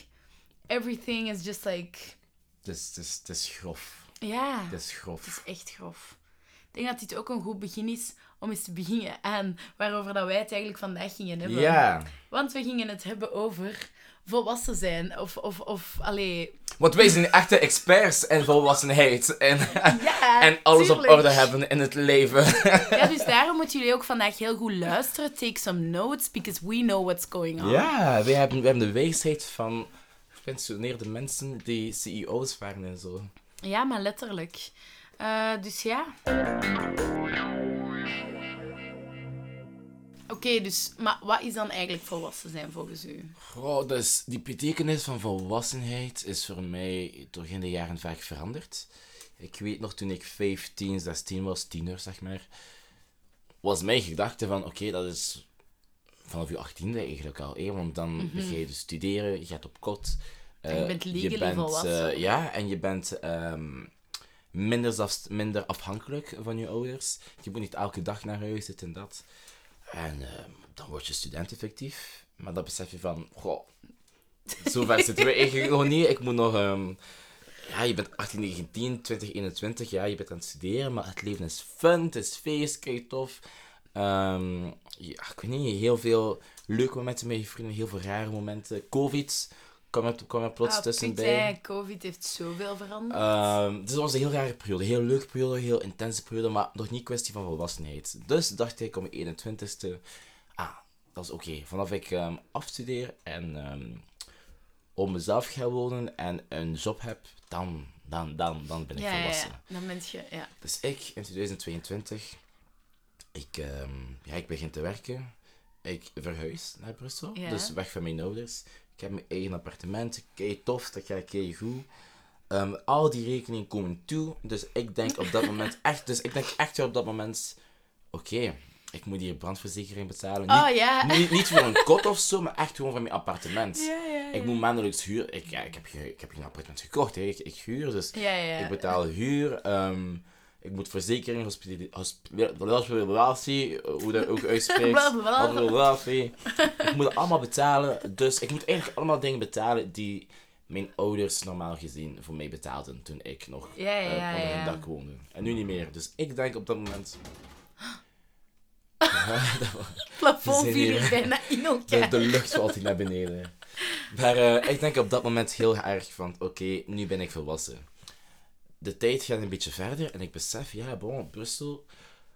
everything is just like... Het is, het, is, het is grof. Ja, Het is het grof. is echt grof. Ik denk dat dit ook een goed begin is om eens te beginnen aan waarover dat wij het eigenlijk vandaag gingen hebben. Ja. Want we gingen het hebben over volwassen zijn. Of, of, of allee... Want wij zijn echte experts in volwassenheid. En, Ja, en alles tuurlijk. op orde hebben in het leven. Ja, dus daarom moeten jullie ook vandaag heel goed luisteren. Take some notes, because we know what's going on. Ja, wij hebben, wij hebben de wijsheid van gepensioneerde mensen die CEO's waren en zo. Ja, maar letterlijk. Eh, dus ja. Oké, dus... Maar wat is dan eigenlijk volwassen zijn volgens u? Goh, dus die betekenis van volwassenheid is voor mij door in de jaren vaak veranderd. Ik weet nog toen ik 15, 16 was, tiener zeg maar, was mijn gedachte van oké, dat is vanaf je 18e eigenlijk al. Hè? Want dan ga je dus studeren, je gaat op kot. Je eh, bent legally bent, volwassen. eh, ja, en je bent ehm, minder, zelfs, minder afhankelijk van je ouders. Je moet niet elke dag naar huis, dit en dat. En ehm, dan word je student effectief. Maar dan besef je van, goh, zover zitten we eigenlijk nog niet. Ik moet nog... ehm, ja, je bent 18, 19, 20, 21, ja, je bent aan het studeren, maar het leven is fun, het is feest, kijk tof. Ehm, ja, ik weet niet, heel veel leuke momenten met je vrienden, heel veel rare momenten. Covid kwam er, kwam er plots Ah, tussenbij. putain, COVID heeft zoveel veranderd. Ehm, dus het was een heel rare periode. Heel leuke periode, heel intense periode, maar nog niet kwestie van volwassenheid. Dus dacht ik om mijn 21ste, ah, dat is oké. Vanaf ik ehm, afstudeer en ehm op mezelf ga wonen en een job heb, dan, dan, dan, dan ben ik ja, volwassen. ja. Dan ben je... Ja. Dus ik in 2022, ik, ja, ik begin te werken. Ik verhuis naar Brussel, Ja. dus weg van mijn ouders. Ik heb mijn eigen appartement, kei tof, dat gaat kei goed. Ehm, al die rekeningen komen toe, dus ik denk op dat moment echt, dus ik denk echt op dat moment, oké, ik moet hier brandverzekering betalen. Niet, Oh, niet, niet voor een kot of zo, maar echt gewoon voor mijn appartement. Ik moet maandelijks huur. Ik, ja, ik, heb, ik heb geen appartement gekocht, hè. Ik, ik huur, dus ik betaal huur. ehm, ik moet verzekering, hospitali- hosp- hospitalisatie, hoe dat ook uitspreekt. Hospitalisatie. Ik moet het allemaal betalen. Dus ik moet eigenlijk allemaal dingen betalen die mijn ouders normaal gezien voor mij betaalden toen ik nog Ja, ja, eh, ja, onder hun dak woonde. En nu niet meer. Dus ik denk op dat moment... Plafond viel bijna in De, elkaar. de lucht valt hier naar beneden. Maar eh, ik denk op dat moment heel erg van, oké, nu ben ik volwassen. De tijd gaat een beetje verder en ik besef, ja, bon, Brussel,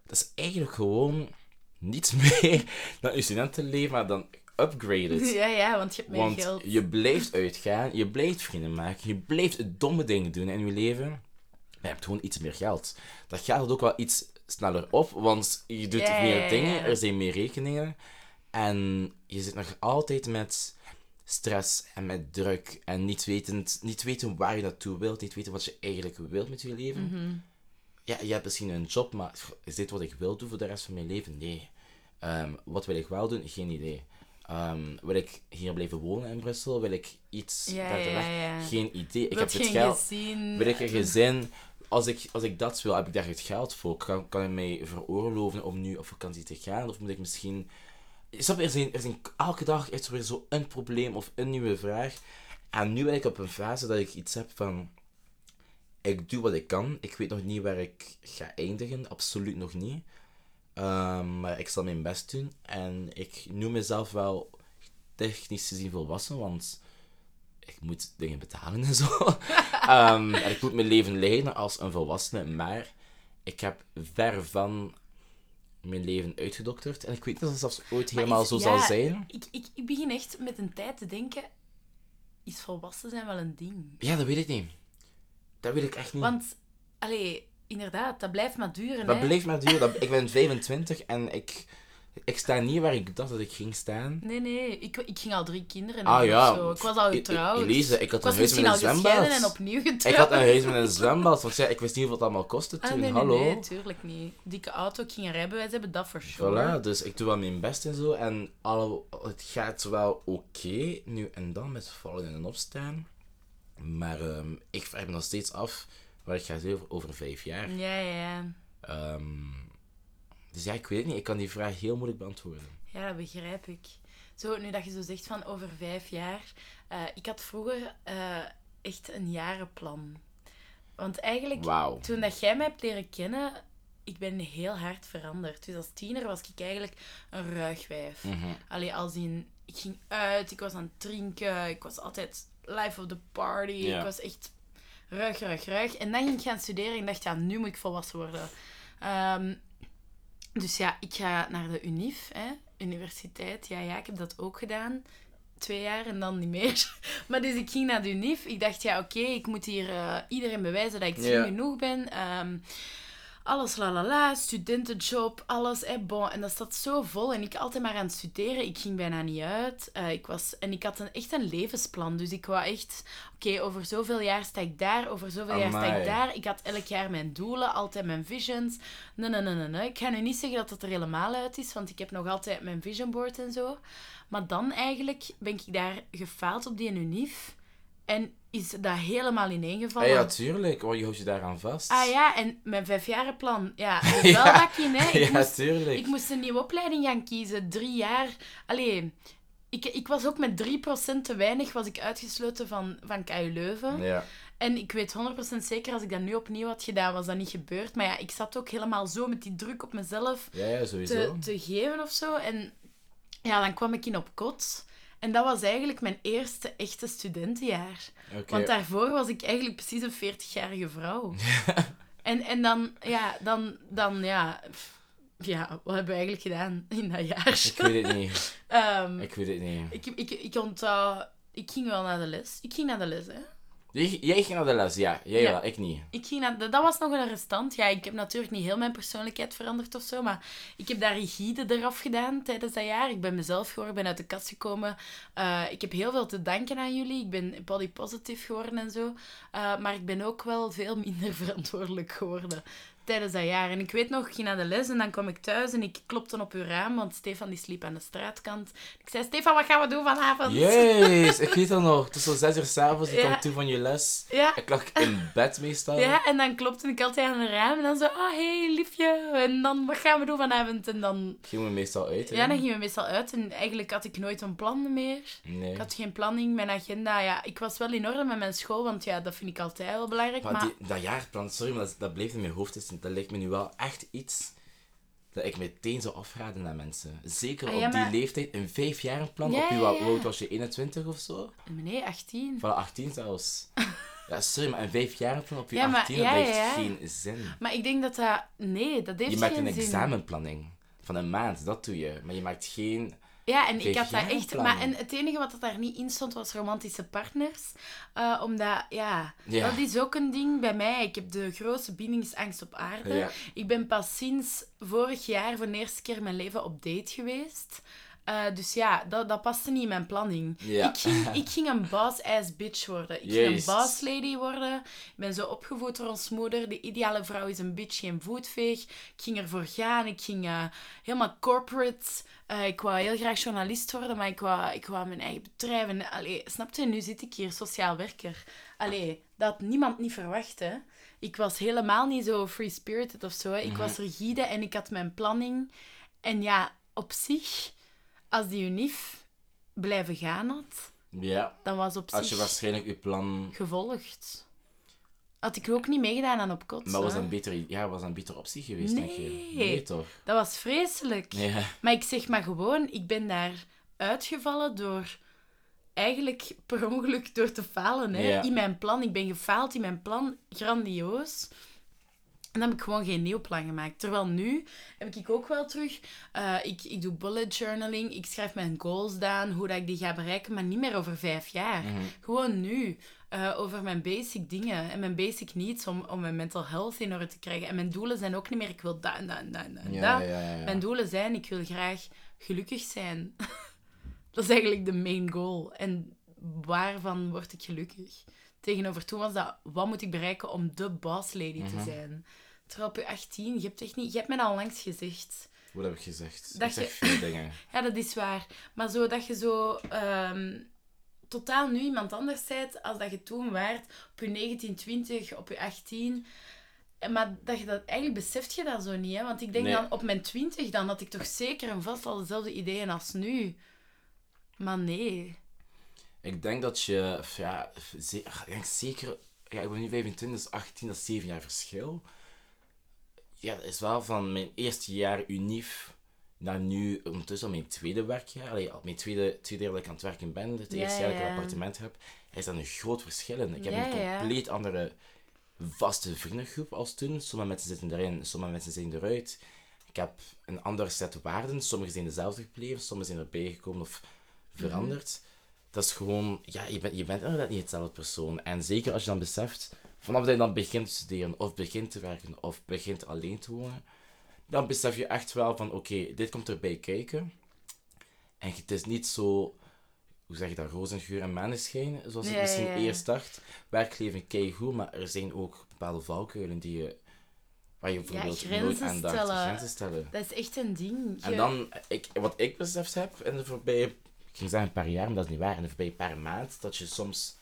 dat is eigenlijk gewoon niets meer dan je studentenleven, maar dan upgraded. Ja, ja, want je hebt meer Want geld. je blijft uitgaan, je blijft vrienden maken, je blijft domme dingen doen in je leven. Maar je hebt gewoon iets meer geld. Dat gaat ook wel iets sneller op, want je doet Ja, meer ja, ja, dingen, er zijn meer rekeningen. En je zit nog altijd met stress en met druk en niet, wetend, niet weten waar je naartoe wilt, niet weten wat je eigenlijk wilt met je leven. Mhm. Ja, je hebt misschien een job, maar is dit wat ik wil doen voor de rest van mijn leven? Nee. Ehm, wat wil ik wel doen? Geen idee. Ehm, wil ik hier blijven wonen in Brussel? Wil ik iets Ja, verder weg? ja. Geen idee. Ik heb het geld. Wil ik een gezin? Als ik, als ik dat wil, heb ik daar het geld voor. Kan, kan ik mij veroorloven om nu op vakantie te gaan? Of moet ik misschien... Snap er zijn, er zijn, elke dag is er weer zo een probleem of een nieuwe vraag. En nu ben ik op een fase dat ik iets heb van... Ik doe wat ik kan. Ik weet nog niet waar ik ga eindigen. Absoluut nog niet. Ehm, maar ik zal mijn best doen. En ik noem mezelf wel technisch gezien volwassen, want ik moet dingen betalen en zo. Ehm, en ik moet mijn leven leiden als een volwassene, maar ik heb ver van mijn leven uitgedokterd. En ik weet niet of het zelfs ooit helemaal is- zo ja, zal zijn. Ik, ik, ik begin echt met een tijd te denken... Is volwassen zijn wel een ding? Ja, dat weet ik niet. Dat weet ik echt niet. Want, allee, inderdaad, dat blijft maar duren, dat hè. blijft maar duren. Dat- Ik ben 25 en ik, ik sta niet waar ik dacht dat ik ging staan. Nee, nee, ik, ik ging al drie kinderen Ah, hebben ja. of zo. Ik was al E- e- getrouwd. Elise, ik had een huis met een zwembad. en opnieuw getrouwd. Ik had een huis met een zwembad, want ja, ik wist niet wat het allemaal kostte toen. Ah, nee, nee, Hallo. nee, tuurlijk niet. Dikke auto, ik ging rijbewijs hebben, dat voor sure. Voilà, dus ik doe wel mijn best en zo. En alle, het gaat wel oké, nu en dan met vallen en opstaan. Maar ehm, ik vraag me nog steeds af waar ik ga over, over vijf jaar. Ja, ja, ja. Dus ja, ik weet het niet. Ik kan die vraag heel moeilijk beantwoorden. Ja, dat begrijp ik. Zo, nu dat je zo zegt van over vijf jaar. eh, ik had vroeger eh, echt een jarenplan. Want eigenlijk, toen dat jij mij hebt leren kennen, ik ben heel hard veranderd. Dus als tiener was ik eigenlijk een ruigwijf. Mhm. Allee, als in, ik ging uit, ik was aan het drinken, ik was altijd life of the party. Ik was echt ruig, ruig, ruig. En dan ging ik gaan studeren en dacht, ja, nu moet ik volwassen worden. Ehm, dus ja, ik ga naar de UNIF, hè, universiteit. Ja, ja, ik heb dat ook gedaan. Twee jaar en dan niet meer. Maar dus ik ging naar de UNIF. Ik dacht, ja, oké, ik moet hier eh, iedereen bewijzen dat ik slim Ja. genoeg ben. Ehm, alles la la la, studentenjob, alles. Bon. En dat staat zo vol. En ik altijd maar aan het studeren. Ik ging bijna niet uit. Eh, ik was, en ik had een, echt een levensplan. Dus ik wou echt... Oké, over zoveel jaar sta ik daar. Over zoveel jaar sta ik daar. Ik had elk jaar mijn doelen. Altijd mijn visions. Nee, nee, nee, nee, nee. Ik ga nu niet zeggen dat het er helemaal uit is. Want ik heb nog altijd mijn vision board en zo. Maar dan eigenlijk ben ik daar gefaald op die UNIF. En is dat helemaal Ah, ineengevallen. ja, tuurlijk. Oh, je houdt je daaraan vast. Ah ja, en mijn vijfjarenplan. Ja, dat is wel Ja. dat in, hè. Ik, ja, moest, tuurlijk. ik moest een nieuwe opleiding gaan kiezen. Drie jaar. Allee, ik, ik was ook met 3% te weinig was ik uitgesloten van, van KU Leuven. Ja. En ik weet 100% zeker, als ik dat nu opnieuw had gedaan, was dat niet gebeurd. Maar ja, ik zat ook helemaal zo met die druk op mezelf Ja, ja, sowieso. te, te geven of zo. En ja, dan kwam ik in op kot. En dat was eigenlijk mijn eerste echte studentenjaar. Want daarvoor was ik eigenlijk precies een 40-jarige vrouw. en, en dan, ja, dan, dan, ja... pff, Ja, wat hebben we eigenlijk gedaan in dat jaar? Ik weet het niet. Ehm, Ik weet het niet. ik, ik, ik onthoud... Ik ging wel naar de les. Ik ging naar de les, hè. Jij, jij ging naar de les, ja. Jij Ja. wel, ik niet. Ik ging naar, dat was nog een restant. Ja, ik heb natuurlijk niet heel mijn persoonlijkheid veranderd of zo, maar ik heb daar rigide eraf gedaan tijdens dat jaar. Ik ben mezelf geworden, ben uit de kast gekomen. Eh, ik heb heel veel te danken aan jullie. Ik ben body positive geworden en zo. Eh, maar ik ben ook wel veel minder verantwoordelijk geworden tijdens dat jaar. En ik weet nog, ik ging naar de les en dan kwam ik thuis en ik klopte op uw raam, want Stefan die sliep aan de straatkant. Ik zei, Stefan, wat gaan we doen vanavond? Jezus, ik weet dat nog. Het is zo zes uur s'avonds, je Ja. komt toe van je les. Ja, Ik lag in bed meestal. Ja, en dan klopte ik altijd aan het raam en dan zo, ah, hey, liefje. En dan, wat gaan we doen vanavond? En dan, Gingen we meestal uit, hè? ja, dan gingen we meestal uit. En eigenlijk had ik nooit een plan meer. Nee. Ik had geen planning, mijn agenda. Ja, ik was wel in orde met mijn school, want ja, dat vind ik altijd wel belangrijk. Maar Maar, die, dat jaarplan, sorry, maar dat, dat bleef in mijn hoofd Dat lijkt me nu wel echt iets dat ik meteen zou afraden aan mensen. Zeker Ah, op maar- die leeftijd, een vijf jaar plan. Ja, op je, ja, oud was je, 21 of zo? nee, 18. Van 18 zelfs. ja, sorry, maar een vijf jaar plan op je Ja, maar- 18, ja, dat heeft geen zin. Maar ik denk dat dat... Nee, dat heeft Je maakt geen een zin. examenplanning van een maand, dat doe je. Maar je maakt geen... Ja, en ik had dat echt... Maar en het enige wat daar niet in stond, was romantische partners. Eh, omdat, ja, Ja. dat is ook een ding bij mij. Ik heb de grootste bindingsangst op aarde. Ja. Ik ben pas sinds vorig jaar voor de eerste keer in mijn leven op date geweest. Eh, dus ja, dat, dat paste niet in mijn planning. Ja. Ik, ging, ik ging een boss-ass bitch worden. Ik ging een boss lady worden. Ik ben zo opgevoed door ons moeder. De ideale vrouw is een bitch, geen voetveeg. Ik ging ervoor gaan. Ik ging eh, helemaal corporate. Eh, ik wou heel graag journalist worden, maar ik wou, ik wou mijn eigen bedrijf. En, allee, snap je, nu zit ik hier, sociaal werker. Allee, dat had niemand niet verwacht, hè. Ik was helemaal niet zo free-spirited of zo. Ik was rigide en ik had mijn planning. En ja, op zich, als die UNIF blijven gaan had, Ja, dan was op als je zich waarschijnlijk je plan... gevolgd. Had ik ook niet meegedaan aan op kot. Maar was een betere, ja, was een betere optie geweest, denk je? Nee. Nee, toch? Dat was vreselijk. Ja. Maar ik zeg maar gewoon, ik ben daar uitgevallen door eigenlijk per ongeluk door te falen hè, Ja. in mijn plan. Ik ben gefaald in mijn plan, grandioos. En dan heb ik gewoon geen nieuw plan gemaakt. Terwijl nu heb ik ook wel terug... eh, ik, ik doe bullet journaling, ik schrijf mijn goals down, hoe dat ik die ga bereiken, maar niet meer over vijf jaar. Mhm. Gewoon nu. eh, over mijn basic dingen en mijn basic needs om, om mijn mental health in orde te krijgen. En mijn doelen zijn ook niet meer, ik wil dat en dat en dat en dat en Ja, dat. ja, ja, ja. Mijn doelen zijn, ik wil graag gelukkig zijn. dat is eigenlijk de main goal. En waarvan word ik gelukkig? Tegenover toen was dat, wat moet ik bereiken om de boss lady Mhm. te zijn? Terwijl op je 18, je hebt echt niet... Je hebt mij al langs gezegd. Wat heb ik gezegd? Dat ik zeg je- veel dingen. Ja, dat is waar. Maar zo dat je zo ehm, totaal nu iemand anders bent als dat je toen waart op je 19, 20, op je 18. En Maar dat je dat eigenlijk beseft je dat zo niet, hè? Want ik denk Nee. dan op mijn 20, dan had ik toch zeker en vast al dezelfde ideeën als nu. Maar nee. Ik denk dat je, ja, zeker, ja, ik ben nu 25, dus 18, dat is 7 jaar verschil. Ja, dat is wel van mijn eerste jaar unief naar nu ondertussen al mijn tweede werkjaar. Allee, al mijn tweede, tweede jaar dat ik aan het werken ben, het Ja, eerste jaar dat ik een appartement heb, is dat een groot verschil in. Ik heb een compleet andere vaste vriendengroep als toen. Sommige mensen zitten erin, sommige mensen zijn eruit. Ik heb een andere set waarden. Sommige zijn dezelfde gebleven, sommige zijn erbij gekomen of veranderd. Dat is gewoon, ja, je bent, je bent inderdaad niet hetzelfde persoon. En zeker als je dan beseft vanaf dat je dan begint te studeren, of begint te werken, of begint alleen te wonen, dan besef je echt wel van, oké, dit komt erbij kijken. En het is niet zo, hoe zeg je dat, rozengeur en maneschijn, zoals ik Ja, misschien ja, ja. eerst dacht. Werkleven keigoed, maar er zijn ook bepaalde valkuilen die je, waar je bijvoorbeeld nooit grenzen aan dacht. stellen. Grenzen stellen. Dat is echt een ding. En dan, ik, wat ik beseft heb in de voorbije, ik ging zeggen een paar jaar, maar dat is niet waar, in de voorbije paar maanden, dat je soms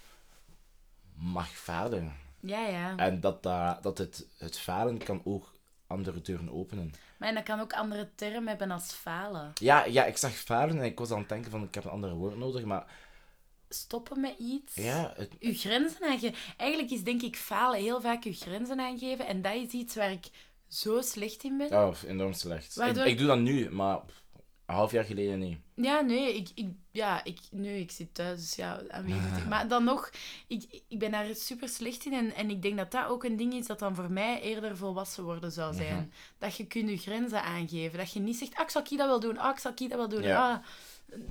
mag falen. Ja, ja. En dat, dat, dat het, het falen kan ook andere deuren openen. Maar en dat kan ook andere termen hebben als falen. Ja, ja, ik zag falen en ik was aan het denken van, ik heb een andere woord nodig, maar Stoppen met iets. ja, het, Uw grenzen aangeven. Eigenlijk is denk ik falen heel vaak uw grenzen aangeven. En dat is iets waar ik zo slecht in ben. oh, enorm slecht. Waardoor- Ik, ik doe dat nu, maar een half jaar geleden niet. Ja, nee, ik, ik, ja, ik, nee, ik zit thuis, dus ja, aanwezig. Maar dan nog, ik, ik ben daar super slecht in. En, en ik denk dat dat ook een ding is dat dan voor mij eerder volwassen worden zou zijn. Mhm. Dat je kunt je grenzen aangeven. Dat je niet zegt, ah, ik zal dat wel doen. Ah, ik zal dat wel doen. Ja.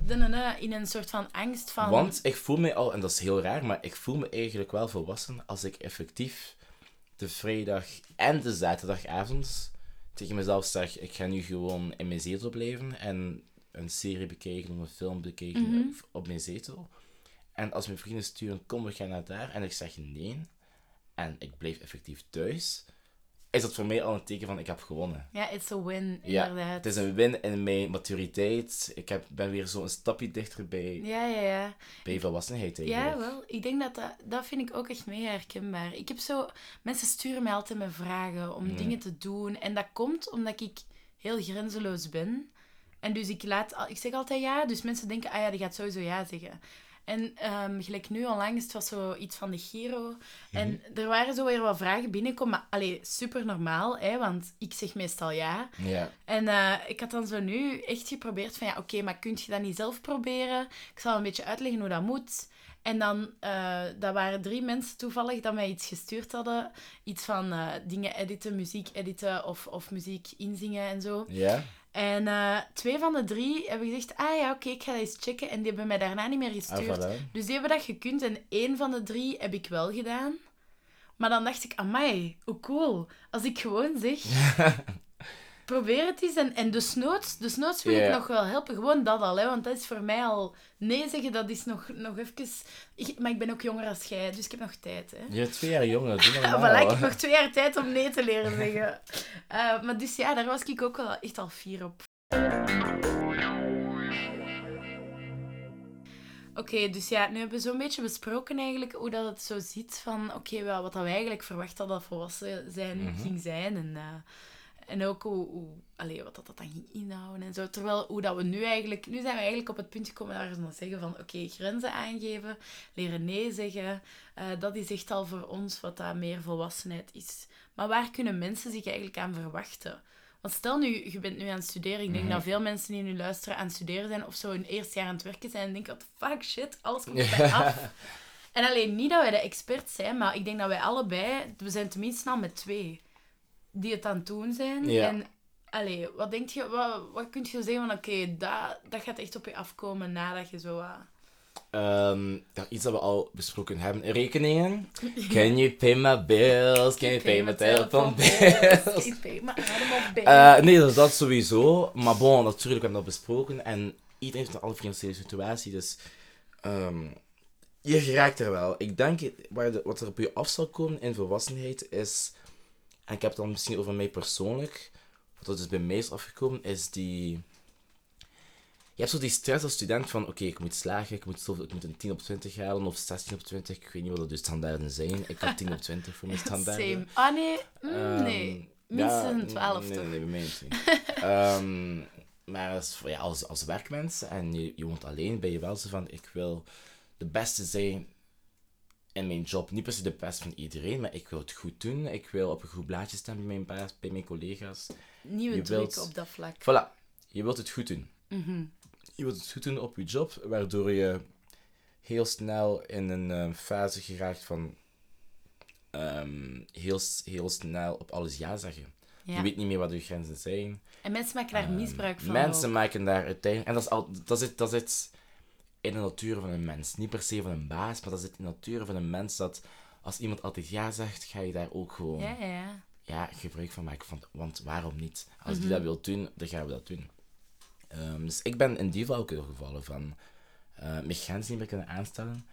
Ah, in een soort van angst van... Want ik voel me al, en dat is heel raar, maar ik voel me eigenlijk wel volwassen als ik effectief de vrijdag en de zaterdagavond tegen mezelf zeg, ik ga nu gewoon in mijn zetel blijven en een serie bekijken of een film bekijken Mhm. op- op mijn zetel. En als mijn vrienden sturen, kom, we gaan naar daar, en ik zeg nee, en ik blijf effectief thuis, is dat voor mij al een teken van, ik heb gewonnen. Ja, it's a win, Ja, inderdaad. het is een win in mijn maturiteit. Ik heb, ben weer zo een stapje dichter bij, Ja, ja, ja. bij volwassenheid eigenlijk. Ja, wel. Ik denk dat dat... Dat vind ik ook echt mega herkenbaar. Ik heb zo... Mensen sturen mij altijd met vragen om Mm. dingen te doen. En dat komt omdat ik heel grenzeloos ben. En dus ik laat... Ik zeg altijd ja. Dus mensen denken, ah ja, die gaat sowieso ja zeggen. En ehm, gelijk nu onlangs, het was zo iets van de Giro. En Mhm. er waren zo weer wat vragen binnenkomen. Maar allee, super normaal, hè. Want ik zeg meestal ja. En eh, ik had dan zo nu echt geprobeerd van ja, oké, maar kun je dat niet zelf proberen? Ik zal een beetje uitleggen hoe dat moet. En dan, eh dat waren drie mensen toevallig dat mij iets gestuurd hadden. Iets van eh, dingen editen, muziek editen of, of muziek inzingen en zo. Ja? En eh, twee van de drie hebben gezegd, ah ja, oké, ik ga dat eens checken. En die hebben mij daarna niet meer Ah, gestuurd. voilà. Dus die hebben dat gekund en één van de drie heb ik wel gedaan. Maar dan dacht ik, amai, hoe cool. Als ik gewoon zeg, probeer het eens. En, en dus noods, dus noods wil ik nog wel helpen. Gewoon dat al, hè, want dat is voor mij al... Nee zeggen, dat is nog, nog even... Ik, maar ik ben ook jonger als jij, dus ik heb nog tijd, hè. Je bent twee jaar jonger, voilà, ik heb nog twee jaar tijd om nee te leren zeggen. Eh, maar dus ja, daar was ik ook wel echt al fier op. Oké, dus ja, nu hebben we zo'n beetje besproken eigenlijk hoe dat het zo zit van, oké, wel, wat dat we eigenlijk verwacht hadden dat volwassen zijn Mhm. ging zijn en, eh, en ook hoe, wat dat, dat dan ging inhouden en zo. Terwijl hoe dat we nu eigenlijk, nu zijn we eigenlijk op het punt gekomen waar we zeggen van, oké, grenzen aangeven, leren nee zeggen, eh, dat is echt al voor ons wat dat meer volwassenheid is. Maar waar kunnen mensen zich eigenlijk aan verwachten? Want stel nu, je bent nu aan het studeren. Ik denk Mhm. dat veel mensen die nu luisteren aan het studeren zijn of zo hun eerste jaar aan het werken zijn en denken, fuck, shit, alles komt mij af. En alleen niet dat wij de experts zijn, maar ik denk dat wij allebei, we zijn tenminste al met twee die het aan het doen zijn. Ja. En allee, wat denk je, wat, wat kun je zeggen van oké, dat, dat gaat echt op je afkomen nadat je zo... Ehm, ja, iets dat we al besproken hebben. Rekeningen. Can you pay my bills? Can you pay my telephone bills? Ik pay mijn adem op bij. Eh, nee, dat, dat sowieso. Maar bon, natuurlijk, we hebben dat besproken. En iedereen heeft een alle financiële situatie. Dus ehm, je geraakt er wel. Ik denk, wat er op je af zal komen in volwassenheid is... En ik heb het dan misschien over mij persoonlijk. Wat er dus bij mij is afgekomen, is die... Je hebt zo die stress als student van, oké, ik moet slagen, ik moet, zoveel- ik moet een 10 op 20 halen, of 16 op 20, ik weet niet wat de standaarden zijn. Ik had 10 op 20 voor mijn standaarden. Same. Ah nee, Mm, Ehm, nee. Minstens ja, een 12 nee, toch? Nee, bij mij niet. Ehm, maar als, ja, als, als werkmens en je, je woont alleen, ben je wel zo van: ik wil de beste zijn in mijn job. Niet per se de beste van iedereen, maar ik wil het goed doen. Ik wil op een goed blaadje staan bij mijn baas, bij mijn collega's. Nieuwe je druk wilt- op dat vlak. Voilà, je wilt het goed doen. Mhm. Je wilt het goed doen op je job, waardoor je heel snel in een eh, fase geraakt van ehm, heel, heel snel op alles ja zeggen. Ja. Je weet niet meer wat je grenzen zijn. En mensen maken daar Ehm, misbruik van. Mensen ook. maken daar uiteindelijk... En dat, is al, dat, zit, dat zit in de natuur van een mens. Niet per se van een baas, maar dat zit in de natuur van een mens dat als iemand altijd ja zegt, ga je daar ook gewoon Ja, ja, ja. gebruik van maken. Van, want waarom niet? Als Mhm. die dat wil doen, dan gaan we dat doen. Ehm, dus ik ben in die valkuil gevallen van eh mijn grenzen niet meer kunnen aanstellen.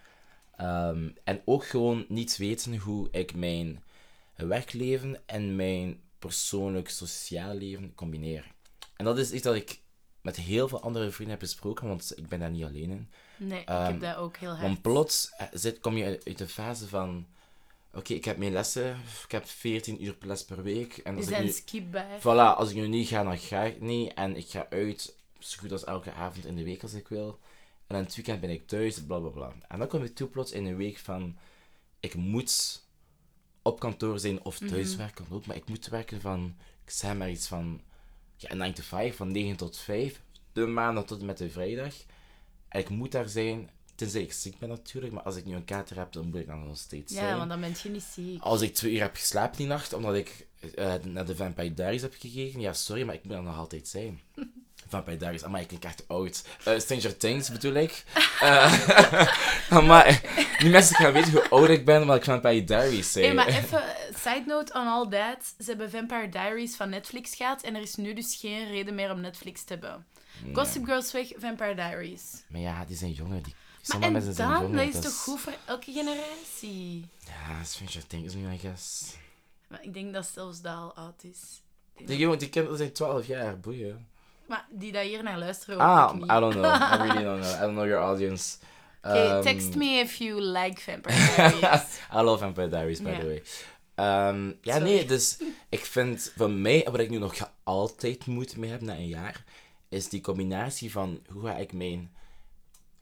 Ehm, en ook gewoon niet weten hoe ik mijn werkleven en mijn persoonlijk sociaal leven combineer. En dat is iets dat ik met heel veel andere vrienden heb besproken, want ik ben daar niet alleen in. Nee, ik Ehm, heb dat ook heel hard. Want plots eh, zit, kom je uit de fase van... Oké, ik heb mijn lessen. Ik heb 14 uur les per week. En als ik zijn nu, skipbaar. voilà, als ik nu niet ga, dan ga ik niet. En ik ga uit, zo goed als elke avond in de week als ik wil. En aan het weekend ben ik thuis, bla bla bla. En dan kom ik toe plots in een week van... Ik moet op kantoor zijn of thuiswerken ook. Maar ik moet werken van... Ik zeg maar iets van... Ja, 9 to 5, van 9 tot 5. De maandag tot en met de vrijdag. En ik moet daar zijn, tenzij ik ziek ben natuurlijk. Maar als ik nu een kater heb, dan moet ik dan nog steeds Ja, zijn. want dan ben je niet ziek. Als ik twee uur heb geslapen die nacht, omdat ik eh, naar de Vampire Diaries heb gekeken, ja, sorry, maar ik moet er nog altijd zijn. Vampire Diaries, maar ik klink echt oud. Eh, Stranger Things bedoel ik. Eh, maar die mensen gaan weten hoe oud ik ben, omdat ik Vampire Diaries zei. Hey, maar even, eh, side note on all that. Ze hebben Vampire Diaries van Netflix gehad en er is nu dus geen reden meer om Netflix te hebben. Gossip Girls weg, Vampire Diaries. Maar ja, die zijn jonger. Die... Maar Sommige en mensen zijn dan, jonger. dat is toch goed voor elke generatie? Ja, Stranger Things nu, I guess. Maar ik denk dat zelfs dat al oud is. Die, jongen, die kinderen zijn 12 jaar, boeien. Maar die dat hier naar luisteren, Ah, hoop ik I niet. don't know. I really don't know. I don't know your audience. Okay, Um, text me if you like Vampire Diaries. I love Vampire Diaries, by the way. Ehm, ja, Sorry. nee, dus ik vind van mij, wat ik nu nog altijd moeite mee heb na een jaar, is die combinatie van hoe ga ik mijn,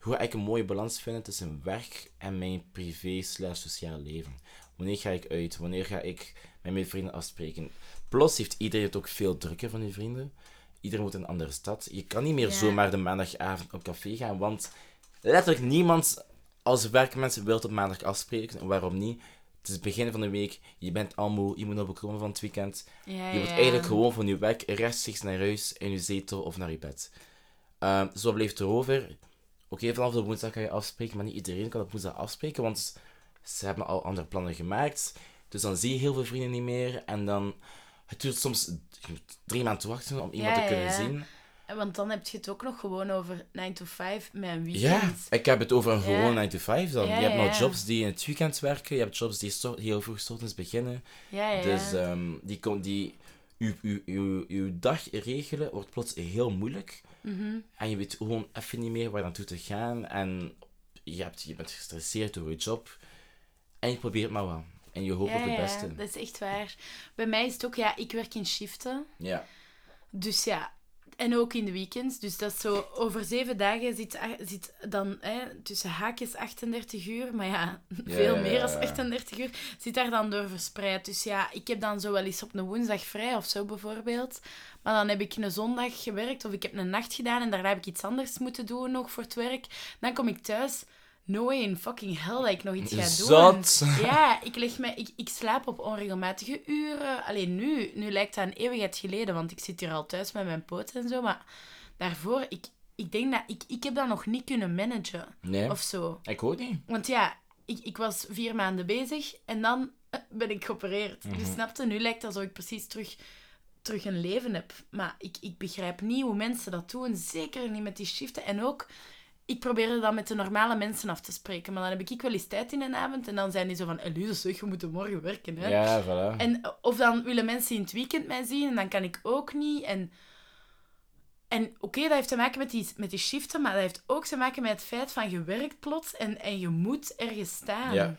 hoe ga ik een mooie balans vinden tussen werk en mijn privé slash sociaal leven. Wanneer ga ik uit? Wanneer ga ik met mijn vrienden afspreken? Plus heeft iedereen het ook veel drukker van je vrienden. Iedereen moet in een andere stad. Je kan niet meer Ja. zomaar de maandagavond op café gaan, want letterlijk niemand als werkmensen wil op maandag afspreken. En waarom niet? Het is het begin van de week, je bent al moe, je moet nog bekomen van het weekend. Ja, Je moet ja. eigenlijk gewoon van je werk rechtstreeks naar huis, in je zetel of naar je bed. Ehm wat blijft er over? Oké, vanaf de woensdag kan je afspreken, maar niet iedereen kan op woensdag afspreken, want ze hebben al andere plannen gemaakt. Dus dan zie je heel veel vrienden niet meer en dan... Het duurt soms drie maanden wachten om iemand Ja, te kunnen ja, ja. zien. En Want dan heb je het ook nog gewoon over 9 to 5 met een Ja, weekend. ik heb het over een Ja. gewoon 9 to 5 dan. Ja, je hebt ja, nog ja. jobs die in het weekend werken, je hebt jobs die heel vroeg ochtends beginnen. Ja, ja. Dus ehm, die, kon, die uw, uw, uw, uw dag regelen wordt plots heel moeilijk. Mhm. En je weet gewoon even niet meer waar naartoe te gaan. En je, hebt, je bent gestresseerd door je job. En je probeert maar wat. En je hoopt ja, op het ja, beste. dat is echt waar. Bij mij is het ook, ja, ik werk in shiften. Ja. Dus ja, en ook in de weekends. Dus dat is zo, over zeven dagen zit, zit dan hè, tussen haakjes 38 uur, maar ja, veel ja, meer ja, dan ja. 38 uur, zit daar dan door verspreid. Dus ja, ik heb dan zo wel eens op een woensdag vrij of zo bijvoorbeeld. Maar dan heb ik een zondag gewerkt of ik heb een nacht gedaan en daarna heb ik iets anders moeten doen nog voor het werk. Dan kom ik thuis. No way in fucking hell dat ik nog iets ga doen. Zot. Ja, ik, leg me, ik, ik slaap op onregelmatige uren. Alleen nu, nu lijkt dat een eeuwigheid geleden, want ik zit hier al thuis met mijn poten en zo. Maar daarvoor, ik, ik denk dat ik, ik heb dat nog niet kunnen managen Nee, of zo. ik ook niet. Want ja, ik, ik was vier maanden bezig en dan eh, ben ik geopereerd. Mhm. Dus snapte, nu lijkt het alsof ik precies terug, terug een leven heb. Maar ik, ik begrijp niet hoe mensen dat doen. Zeker niet met die shiften. En ook, ik probeerde dat met de normale mensen af te spreken. Maar dan heb ik wel eens tijd in een avond en dan zijn die zo van... Elise, zeg, we moeten morgen werken, hè. Ja, voilà. En, eh, of dan willen mensen in het weekend mij zien en dan kan ik ook niet. En, en oké, dat heeft te maken met die, met die shiften, maar dat heeft ook te maken met het feit van je werkt plots en, en je moet ergens staan. Ja.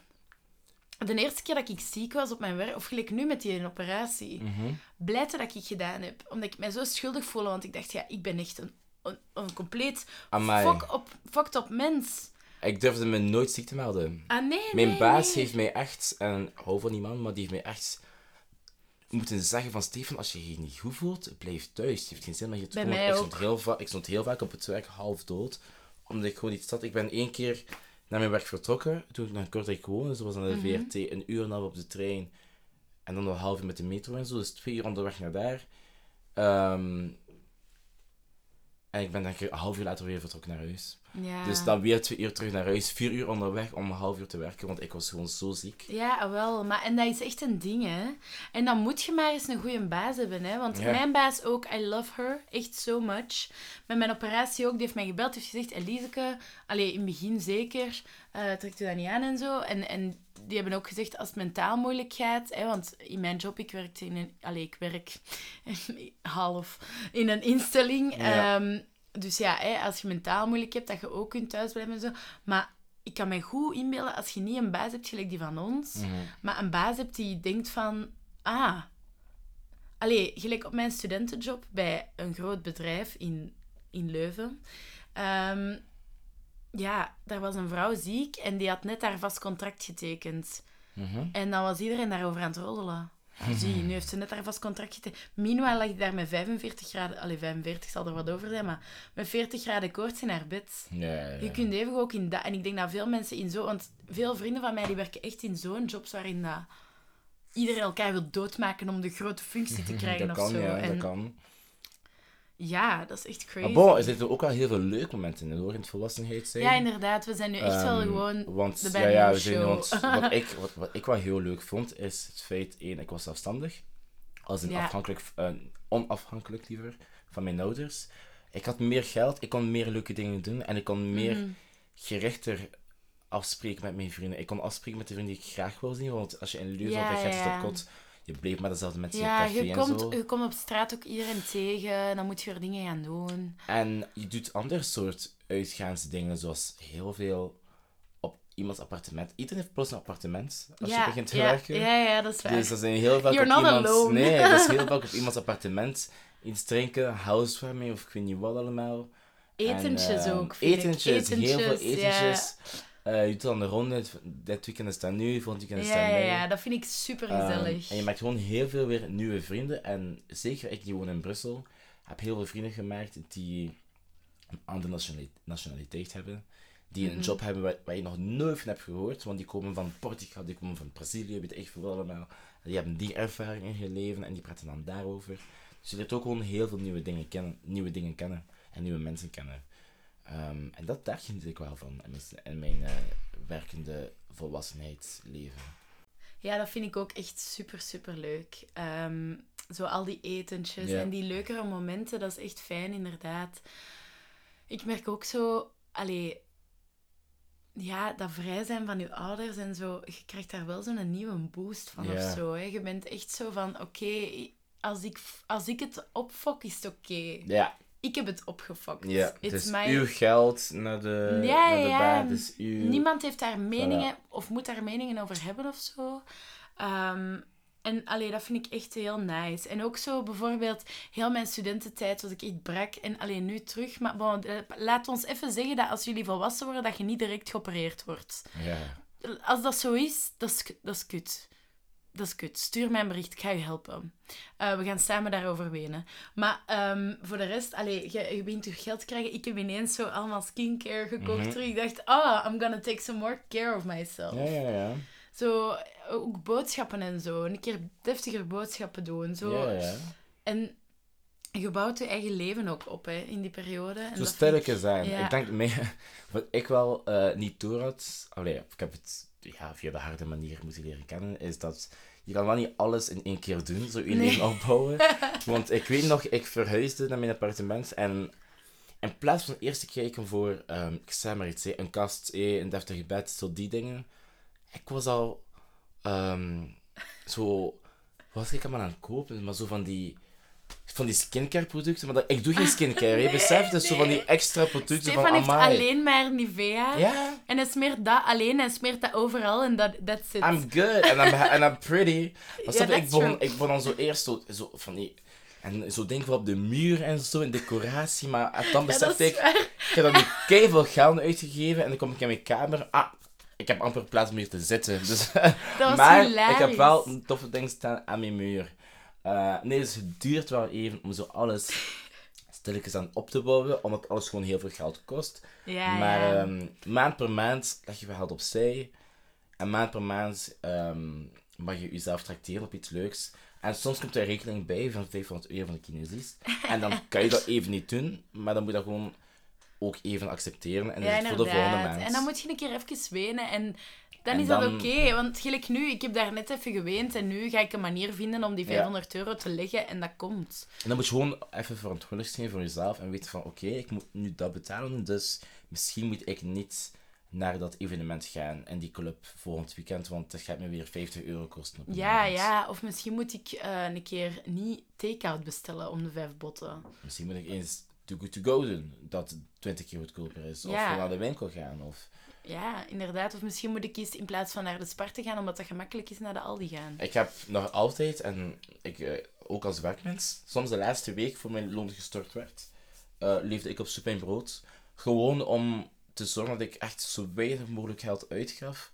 De eerste keer dat ik ziek was op mijn werk, of gelijk nu met die operatie, blijte dat ik gedaan heb. Omdat ik mij zo schuldig voelde, want ik dacht, ja, ik ben echt een, een, een compleet fuck op, fucked up mens. Ik durfde me nooit ziek te melden. Ah, nee, Mijn nee, baas nee. heeft mij echt, en hou van die man, maar die heeft mij echt moeten zeggen van Stefan, als je je niet goed voelt, blijf thuis. Het heeft geen zin dat je het ik, stond heel va- ik stond heel vaak op het werk half dood, omdat ik gewoon niet zat. Ik ben één keer naar mijn werk vertrokken, toen ik naar Kortrijk woonde, zoals aan de Mhm. VRT, een uur en een half op de trein, en dan nog half uur met de metro en zo, dus twee uur onderweg naar daar. Ehm, En ik ben denk ik een half uur later weer vertrokken naar huis. Ja. Dus dan weer twee uur terug naar huis. Vier uur onderweg om een half uur te werken, want ik was gewoon zo ziek. Ja, wel. Maar, en dat is echt een ding, hè. En dan moet je maar eens een goede baas hebben, hè. Want Ja. mijn baas ook, I love her. Echt so much. Met mijn operatie ook, die heeft mij gebeld. Die heeft gezegd, Eliseke, allee, in het begin zeker, eh trekt u dat niet aan en zo. En, en die hebben ook gezegd, als het mentaal moeilijk gaat... Hè, want in mijn job, ik werkte in een... Allee, ik werk half in een instelling. Ja. Ehm, dus ja, hè, als je mentaal moeilijk hebt, dat je ook kunt thuisblijven en zo. Maar ik kan me goed inbeelden als je niet een baas hebt gelijk die van ons, Mhm. maar een baas hebt die denkt van, ah, allee, gelijk op mijn studentenjob bij een groot bedrijf in, in Leuven. Ehm, ja, daar was een vrouw ziek en die had net haar vast contract getekend. Mhm. En dan was iedereen daarover aan het roddelen. Zie, nu heeft ze net haar vast contract getekend. Meanwhile lag ik daar met 45 graden... Allee, 45 zal er wat over zijn, maar met 40 graden koorts in haar bed. Ja, ja, ja. Je kunt even ook in dat... En ik denk dat veel mensen in zo... Want veel vrienden van mij die werken echt in zo'n jobs waarin dat iedereen elkaar wil doodmaken om de grote functie te krijgen dat of kan, zo. ja, en dat kan. Ja, dat is echt crazy. Maar bon, er zitten ook wel heel veel leuke momenten in, hoor, in het volwassenheid zijn. ja, inderdaad. We zijn nu echt wel Ehm, gewoon want, de ja, ja, we zijn, want wat, ik, wat, wat ik wel heel leuk vond, is het feit, één, ik was zelfstandig. Als een Ja. afhankelijk, onafhankelijk liever, van mijn ouders. Ik had meer geld, ik kon meer leuke dingen doen en ik kon meer Mhm. gerichter afspreken met mijn vrienden. Ik kon afspreken met de vrienden die ik graag wil zien, want als je in Leuven Ja, ja, zit ja. op kot, je bleef met dezelfde mensen Ja, in je café en komt, zo. je komt op straat ook iedereen tegen. Dan moet je er dingen gaan doen. En je doet ander soort uitgaansdingen, zoals heel veel op iemands appartement. Iedereen heeft plots een appartement als ja, je begint te ja, werken. Ja, ja, dat is waar. Dus dat zijn heel vaak You're op iemands... alone. Nee, dat is heel vaak op iemands appartement. Iets drinken, housewarming of ik weet niet wat allemaal. Etentjes En, eh, ook, ik. Etentjes, heel veel Etentjes. Eh, je doet dan de ronde, dit weekend is dat nu, volgend weekend is dat Ja, ja, mij. ja, dat vind ik super Ehm, gezellig. en je maakt gewoon heel veel weer nieuwe vrienden. En zeker ik die woon in Brussel, heb heel veel vrienden gemaakt die een andere nationali- nationaliteit hebben. Die Mhm. een job hebben waar, waar je nog nooit van hebt gehoord. Want die komen van Portugal, die komen van Brazilië, weet ik veel allemaal. Die hebben die ervaring in hun leven en die praten dan daarover. Dus je leert ook gewoon heel veel nieuwe dingen kennen, nieuwe dingen kennen en nieuwe mensen kennen. Ehm, en dat, daar geniet ik wel van in mijn, in mijn eh, werkende volwassenheidsleven. Ja, dat vind ik ook echt super, super leuk. Ehm, zo al die etentjes Ja. en die leukere momenten, dat is echt fijn, inderdaad. Ik merk ook zo, allee, ja, dat vrij zijn van je ouders en zo, je krijgt daar wel zo'n nieuwe boost van Ja. of zo. Hè. Je bent echt zo van, oké, als, ik, als ik het opfok, is het oké. Ja, Ik heb het opgefokt. Ja, It's is my- uw geld naar de, Ja, naar de ja. baan. Uw... Niemand heeft daar meningen of moet daar meningen over hebben of zo. Ehm, en allee, dat vind ik echt heel nice. En ook zo bijvoorbeeld, heel mijn studententijd was ik echt brak. En alleen nu terug. Maar bon, eh, laat ons even zeggen dat als jullie volwassen worden, dat je niet direct geopereerd wordt. Ja. Als dat zo is, dat is, dat is kut. Dat is kut. Stuur mij een bericht, ik ga je helpen. Eh, we gaan samen daarover wenen. Maar ehm, voor de rest, allee, je, je begint terug geld te krijgen. Ik heb ineens zo allemaal skincare gekocht. Terug. Ik dacht, ah, I'm gonna take some more care of myself. Ja, ja, ja. Zo, ook boodschappen en zo. Een keer deftiger boodschappen doen. Zo. ja, ja. En je bouwt je eigen leven ook op hè, in die periode. En Zo sterker zijn. Ja. Ik denk, mee, wat ik wel eh, niet door had, allee, ik heb het ja, via de harde manier moeten leren kennen, is dat je kan wel niet alles in één keer doen, zo je Nee. leven opbouwen. Want ik weet nog, ik verhuisde naar mijn appartement en in plaats van eerst te kijken voor, ehm, ik zeg maar iets, een kast, een deftig bed, zo die dingen, ik was al ehm, zo, wat was ik allemaal aan het kopen? Maar zo van die, van die skincare producten, maar dat, ik doe geen skincare, je beseft, het is zo van die extra producten Stefan van heeft amai. alleen maar Nivea. Ja, En hij smeert dat alleen en smeert dat overal en dat that's it. I'm good and I'm, and I'm pretty. Maar Ja, ik, begon, ik begon dan zo eerst zo, zo van die... En zo denk ik wel op de muur en zo, in decoratie. Maar dan dat besefte ik, waar. ik heb dan nu keiveel geld uitgegeven. En dan kom ik in mijn kamer. Ah, ik heb amper plaats om hier te zitten. Dus, was maar hilarisch. ik heb wel een toffe ding staan aan mijn muur. Eh, nee, dus het duurt wel even om zo alles stilletjes aan op te bouwen. Omdat alles gewoon heel veel geld kost. Ja, Maar ja. ehm, maand per maand leg je wel geld opzij. En maand per maand ehm, mag je jezelf tracteren op iets leuks. En soms komt er een rekening bij van 500 euro van de kinesist. En dan kan je dat even niet doen, maar dan moet je dat gewoon ook even accepteren. En Ja, is voor de volgende maand. En dan moet je een keer even wenen en dan En is dan- dat oké. Want gelijk nu, ik heb daar net even geweend en nu ga ik een manier vinden om die Ja. 500 euro te leggen en dat komt. En dan moet je gewoon even verantwoordelijk zijn voor jezelf en weten van oké, ik moet nu dat betalen, dus misschien moet ik niet naar dat evenement gaan en die club volgend weekend, want dat gaat me weer 50 euro kosten. Op Ja, ja. Of misschien moet ik eh, een keer niet take-out bestellen om de vijf botten. Misschien moet ik eens Too Good To Go doen, dat 20 keer goedkoper is. Of Ja. naar de winkel gaan. Of... Ja, inderdaad. Of misschien moet ik eens in plaats van naar de Spar te gaan, omdat dat gemakkelijk is, naar de Aldi gaan. Ik heb nog altijd, en ik, eh, ook als werkmens, soms de laatste week voor mijn loon gestort werd, eh, leefde ik op soep en brood. Gewoon om te zorgen dat ik echt zo weinig mogelijk geld uitgaf.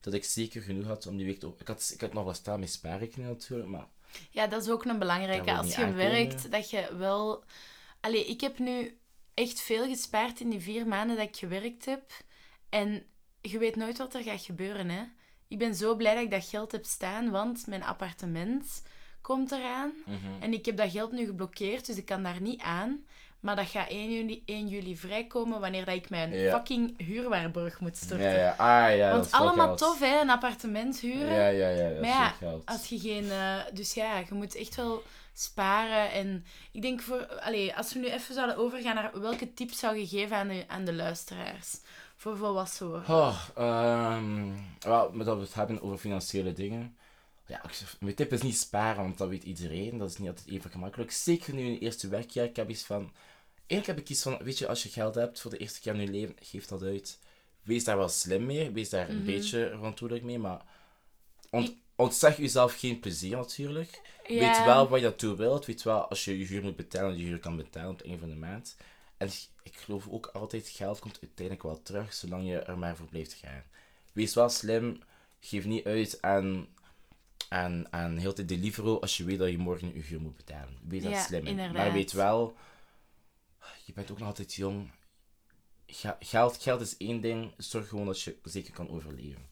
Dat ik zeker genoeg had om die week te... Ik had, ik had nog wat staan met spaarrekening natuurlijk, maar... Ja, dat is ook een belangrijke. Als je aankomen. werkt, dat je wel... Allee, ik heb nu echt veel gespaard in die vier maanden dat ik gewerkt heb. En je weet nooit wat er gaat gebeuren, hè. Ik ben zo blij dat ik dat geld heb staan, want mijn appartement komt eraan. Mhm. En ik heb dat geld nu geblokkeerd, dus ik kan daar niet aan. Maar dat gaat 1 juli, 1 juli vrijkomen wanneer dat ik mijn Ja. fucking huurwaarborg moet storten. Ja, ja. Ah, ja, Want allemaal geld. tof, hè, een appartement huren. Ja, ja, ja. Dat Maar ja, geld. Als je geen... eh, dus ja, je moet echt wel sparen. En ik denk voor... Allee, als we nu even zouden overgaan naar welke tips zou je geven aan de, aan de luisteraars? Voor volwassen worden. Oh, ehm, wel, met dat we het hebben over financiële dingen. Ja, mijn tip is niet sparen, want dat weet iedereen. Dat is niet altijd even gemakkelijk. Zeker nu in het eerste werkjaar. Ik heb iets van... Eigenlijk heb ik iets van, weet je, als je geld hebt voor de eerste keer in je leven, geef dat uit. Wees daar wel slim mee. Wees daar een beetje verantwoordelijk mee. Maar ont, ontzeg jezelf geen plezier natuurlijk. Weet wel wat je naartoe wilt. Weet wel, als je je huur moet betalen, je huur kan betalen op het einde van de maand. En ik geloof ook altijd, geld komt uiteindelijk wel terug, zolang je er maar voor blijft gaan. Wees wel slim. Geef niet uit aan, aan, aan heel de Deliveroo als je weet dat je morgen je huur moet betalen. Wees daar Ja, slim in. Maar weet wel, je bent ook nog altijd jong. Ge- Geld, geld is één ding. Zorg gewoon dat je zeker kan overleven.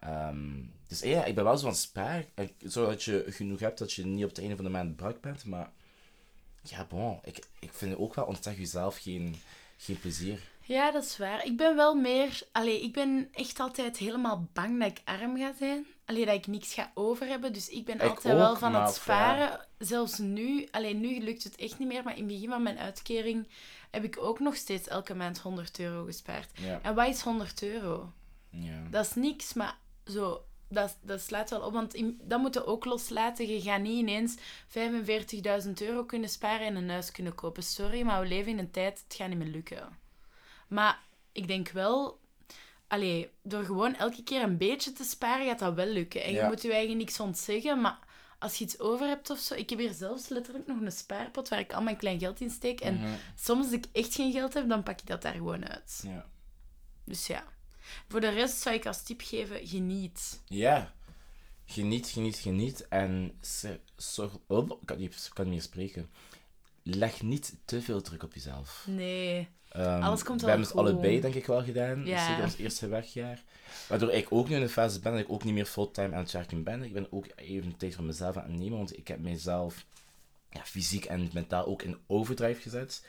Ehm, dus ja, ik ben wel zo van spaar. En Zodat je genoeg hebt dat je niet op het einde van de maand brak bent. Maar ja, bon. Ik, ik vind ook wel, ontzeg jezelf geen, geen plezier. Ja, dat is waar. Ik ben wel meer... Allee, ik ben echt altijd helemaal bang dat ik arm ga zijn. Allee, dat ik niks ga over hebben. Dus ik ben Ik altijd wel van het ja. sparen. Zelfs nu... Alleen nu lukt het echt niet meer. Maar in het begin van mijn uitkering heb ik ook nog steeds elke maand 100 euro gespaard. Ja. En wat is 100 euro? ja. Dat is niks, maar zo... Dat, dat slaat wel op, want in- dat moet je ook loslaten. Je gaat niet ineens 45.000 euro kunnen sparen en een huis kunnen kopen. Sorry, maar we leven in een tijd, het gaat niet meer lukken. Maar ik denk wel, allee, door gewoon elke keer een beetje te sparen, gaat dat wel lukken. En je moet je eigen niks ontzeggen, maar als je iets over hebt of zo... Ik heb hier zelfs letterlijk nog een spaarpot waar ik al mijn klein geld in steek. En Mhm. soms als ik echt geen geld heb, dan pak ik dat daar gewoon uit. ja. Dus ja. Voor de rest zou ik als tip geven, geniet. Ja. Geniet, geniet, geniet. En zorg... Oh, ik kan niet, ik kan niet meer spreken. Leg niet te veel druk op jezelf. Nee. Ehm, Alles komt we wel hebben het allebei, denk ik, wel gedaan. Ja. Zeker ons eerste werkjaar. Waardoor ik ook nu in een fase ben dat ik ook niet meer fulltime aan het werken ben. Ik ben ook even tijd voor mezelf aan het nemen, want ik heb mezelf ja, fysiek en mentaal ook in overdrive gezet.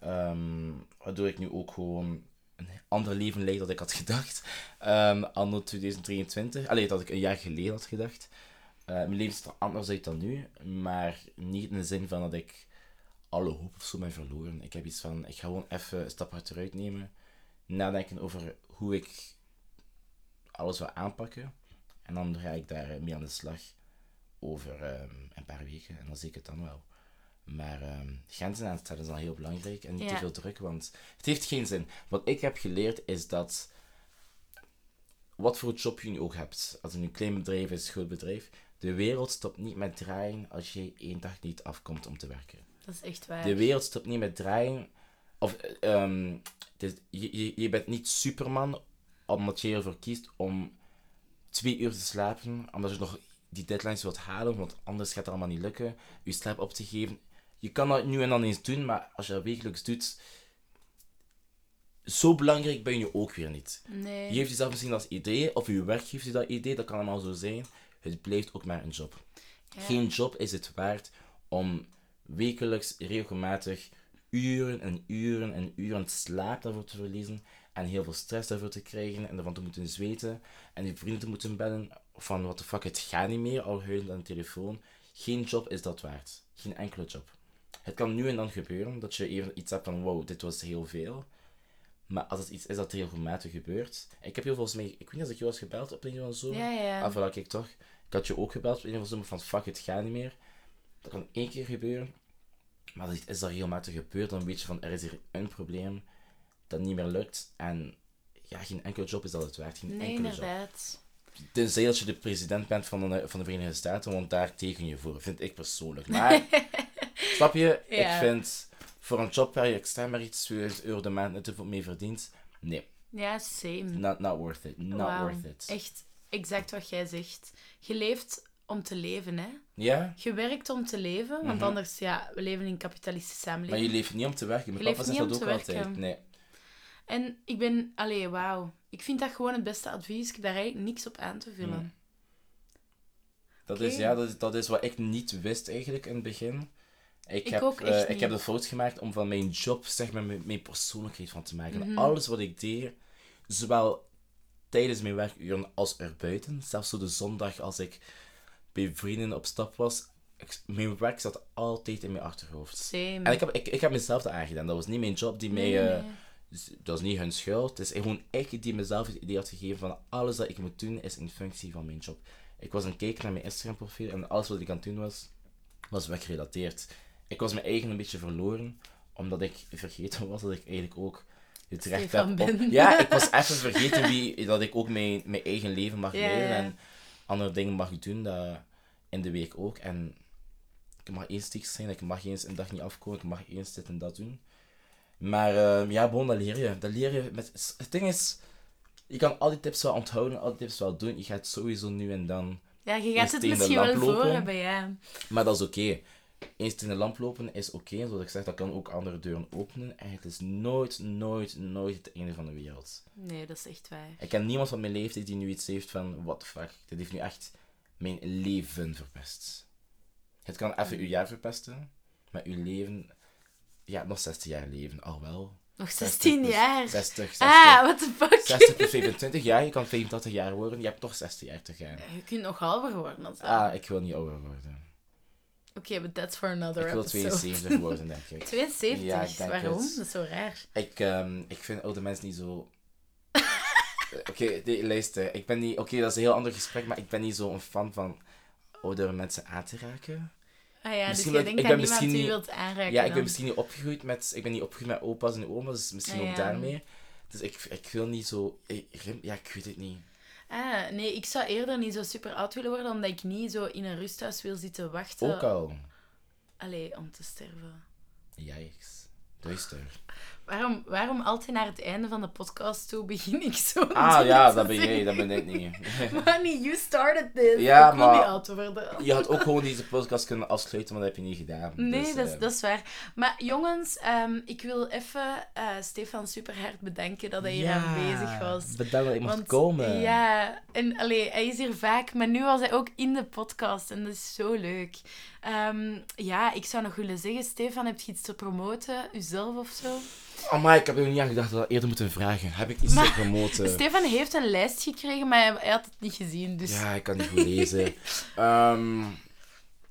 Ehm, waardoor ik nu ook gewoon een ander leven leid dan ik had gedacht. Ehm anno 2023. Allee, dat ik een jaar geleden had gedacht. Eh, mijn leven ziet er anders uit dan nu. Maar niet in de zin van dat ik alle hoop of zo ben verloren. Ik heb iets van, ik ga gewoon even een stap achteruit nemen. Nadenken over hoe ik alles wil aanpakken. En dan ga ik daar mee aan de slag over ehm, een paar weken. En dan zie ik het dan wel. Maar ehm, grenzen aanstellen is al heel belangrijk. En niet Ja. te veel druk, want het heeft geen zin. Wat ik heb geleerd is dat... Wat voor job je nu ook hebt. Als het nu een klein bedrijf is, een groot bedrijf. De wereld stopt niet met draaien als je één dag niet afkomt om te werken. Dat is echt waar. De wereld stopt niet met draaien. Of, is- je, je, je bent niet Superman omdat je ervoor kiest om twee uur te slapen, omdat je nog die deadlines wilt halen, want anders gaat het allemaal niet lukken. Je slaap op te geven. Je kan dat nu en dan eens doen, maar als je dat wekelijks doet, zo belangrijk ben je ook weer niet. Nee. Je geeft jezelf misschien dat idee, of je werk geeft je dat idee, dat kan allemaal zo zijn. Het blijft ook maar een job. Geen job is het waard om wekelijks, regelmatig, uren en uren en uren slaap daarvoor te verliezen. En heel veel stress daarvoor te krijgen. En ervan te moeten zweten. En je vrienden te moeten bellen. Van wat de fuck, het gaat niet meer. Al huilend aan de telefoon. Geen job is dat waard. Geen enkele job. Het kan nu en dan gebeuren dat je even iets hebt van wow, dit was heel veel. Maar als het iets is dat regelmatig gebeurt. Ik heb heel volgens mij, ik weet niet of ik je was gebeld op een of andere zomer. Ja, ja. Ah, voilà, kijk toch. Ik had je ook gebeld op een of andere zomer van fuck, het gaat niet meer. Dat kan één keer gebeuren. Maar als het is dat regelmatig gebeurt, dan weet je van er is hier een probleem dat niet meer lukt. En ja, geen enkele job is dat het waard. Geen Nee, enkele job. inderdaad. Tenzij dat je de president bent van de, van de Verenigde Staten, want daar teken je voor, vind ik persoonlijk. Maar, snap je? Ja. Ik vind, voor een job waar je extreem maar iets 2000 euro de maand net te veel mee verdient, nee, Ja, same. not, not worth it. Not worth it. Echt exact wat jij zegt. Je leeft om te leven, hè. Ja? Je werkt om te leven, want anders, ja, we leven in een kapitalistische Maar samenleving. je leeft niet om te werken. Mijn Je papa zegt dat ook altijd. Nee. En ik ben, allee, wauw. Ik vind dat gewoon het beste advies. Ik heb daar eigenlijk niks op aan te vullen. Hmm. Dat, is, ja, dat, is, dat is wat ik niet wist eigenlijk in het begin. Ik, Ik heb, ook eh, ik heb de fout gemaakt om van mijn job zeg maar, mijn, mijn persoonlijkheid van te maken. Mhm. Alles wat ik deed, zowel tijdens mijn werkuren als erbuiten, zelfs zo de zondag als ik bij vrienden op stap was, ik- mijn werk zat altijd in mijn achterhoofd. Same. En ik heb, ik, ik heb mezelf dat aangedaan. Dat was niet mijn job die mij... Nee, dus dat is niet hun schuld. Het is gewoon ik die mezelf het idee had gegeven van alles dat ik moet doen is in functie van mijn job. Ik was een kijken naar mijn Instagram profiel en alles wat ik aan het doen was, was weggerelateerd. Ik was mijn eigen een beetje verloren, omdat ik vergeten was dat ik eigenlijk ook het recht heb op... Ja, ik was even vergeten wie, dat ik ook mijn, mijn eigen leven mag leiden en andere dingen mag doen dat, in de week ook. En ik mag eens ziek zijn, ik mag eens een dag niet afkomen, ik mag eens dit en dat doen. Maar eh, ja, bon, dat leer je. Dat leer je met... Het ding is, je kan al die tips wel onthouden, al die tips wel doen. Je gaat sowieso nu en dan... Ja, je gaat het misschien wel voor hebben, ja. Maar dat is oké. Eens tegen de lamp lopen is oké. Zoals ik zeg, dat kan ook andere deuren openen. En het is nooit, nooit, nooit het einde van de wereld. Nee, dat is echt waar. Ik ken niemand van mijn leeftijd die nu iets heeft van... What the fuck, dit heeft nu echt mijn leven verpest. Het kan even uw jaar verpesten, maar uw leven... Ja, nog 60 jaar leven, al wel. Nog 60 16 plus- jaar. 60, 60. Ah, what the fuck? 60 plus 25 jaar, je kan 85 jaar worden, je hebt toch 60 jaar te gaan. Je kunt nog ouder worden. Ah, ik wil niet ouder worden. Oké, but that's for another Ik wil episode. 72 worden, denk ik. 72? Ja, ik denk Waarom? het. Dat is zo raar. Ik, ehm, ik vind oude mensen niet zo... Oké, nee, luister. Ik ben niet... Oké, dat is een heel ander gesprek, maar ik ben niet zo een fan van oudere mensen aan te raken. Ah ja, Misschien dus je ik denkt ben dat niemand misschien niet- wilt aanraken Ja, ik dan. ben misschien niet opgegroeid met... Ik ben niet opgegroeid met opa's en oma's, dus misschien Ah, ook ja. daarmee. Dus ik, ik wil niet zo... ik- ja, ik weet het niet. Ah, nee, ik zou eerder niet zo super oud willen worden, omdat ik niet zo in een rusthuis wil zitten wachten. Ook al. Allee, om te sterven. Yikes. Duister. Waarom, waarom altijd naar het einde van de podcast toe begin ik zo Ah ja, dat ben jij, dat ben ik niet. Manny, you started this. Ja, ik maar- niet worden. Je had ook gewoon deze podcast kunnen afsluiten, maar dat heb je niet gedaan. Nee, Dus, dat, is, eh, dat is waar. Maar jongens, ehm, ik wil even eh, Stefan super hard bedanken dat hij hier ja, aanwezig was. Bedankt dat ik mocht komen. Ja, en allee, hij is hier vaak, maar nu was hij ook in de podcast en dat is zo leuk. Ehm, ja, ik zou nog willen zeggen, Stefan, heb je iets te promoten? Uzelf of zo? Amai, ik heb er niet aan gedacht dat ik dat eerder moeten vragen. Heb ik iets Maar- te promoten? Stefan heeft een lijst gekregen, maar hij, had het niet gezien. Dus Ja, ik kan niet goed lezen. Ehm,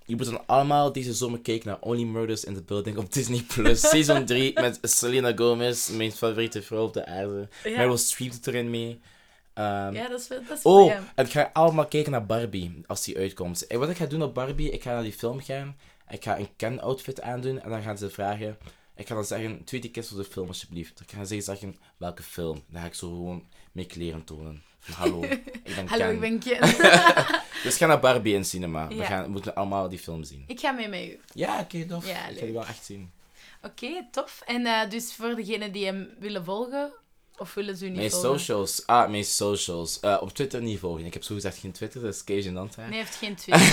je moet dan allemaal deze zomer kijken naar Only Murders in the Building op Disney+. Plus. Seizoen 3 met Selena Gomez, mijn favoriete vrouw op de aarde. Ja. Meryl Streep doet erin mee. Ehm, ja, dat is, wel- dat is Oh, en ik ga allemaal kijken naar Barbie als die uitkomt. En wat ik ga doen op Barbie, ik ga naar die film gaan. Ik ga een Ken-outfit aandoen en dan gaan ze vragen. Ik ga dan zeggen: twee tickets voor de film alsjeblieft. Dan gaan ze zeggen welke film. Dan ga ik zo gewoon mijn kleren tonen. Van, hallo, ik ben Hallo, Ken. ik ben Ken. Dus ga naar Barbie in cinema. We, gaan, we moeten allemaal die film zien. ik ga mee met u. Ja, oké, tof. Ja, ik ga die wel echt zien. Oké, tof. En eh, dus voor degenen die hem willen volgen, of willen ze u niet Mijn volgen? socials. Ah, mijn socials. Eh, op Twitter niet volgen. Ik heb zo gezegd geen Twitter, dat is kei gênant. hè. Nee, hij heeft geen Twitter.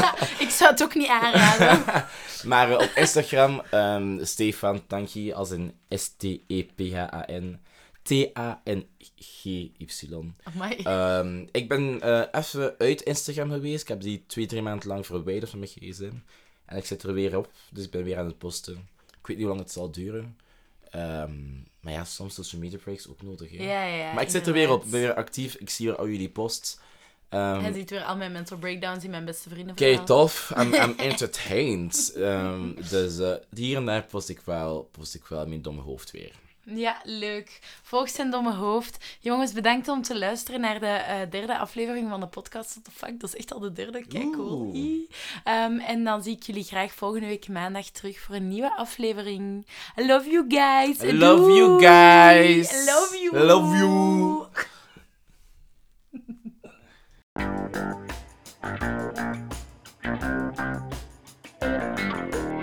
ik zou het ook niet aanraden. Maar eh, op Instagram, ehm, Stefan Tanki, als in S-T-E-P-H-A-N. T-A-N-G-Y. Ehm, ik ben eh, even uit Instagram geweest. Ik heb die twee, drie maanden lang verwijderd van mijn gsm. En ik zit er weer op, dus ik ben weer aan het posten. Ik weet niet hoe lang het zal duren. Ehm, maar ja, soms social media breaks ook nodig. Hè? ja, ja, ja. maar ik zit er weer op, ben weer actief. Ik zie weer al jullie posts. Ehm, Hij ziet weer al mijn mental breakdowns in mijn beste vrienden. Kijk, tof. I'm, I'm entertained. Ehm, dus eh, hier en daar post ik wel, post ik wel mijn domme hoofd weer. Ja, leuk. Volgens zijn domme hoofd. Jongens, bedankt om te luisteren naar de eh, derde aflevering van de podcast. What the fuck, dat is echt al de derde. Kijk, cool. Ehm, en dan zie ik jullie graag volgende week maandag terug voor een nieuwe aflevering. I love you guys. I love you guys. I love you. I love you.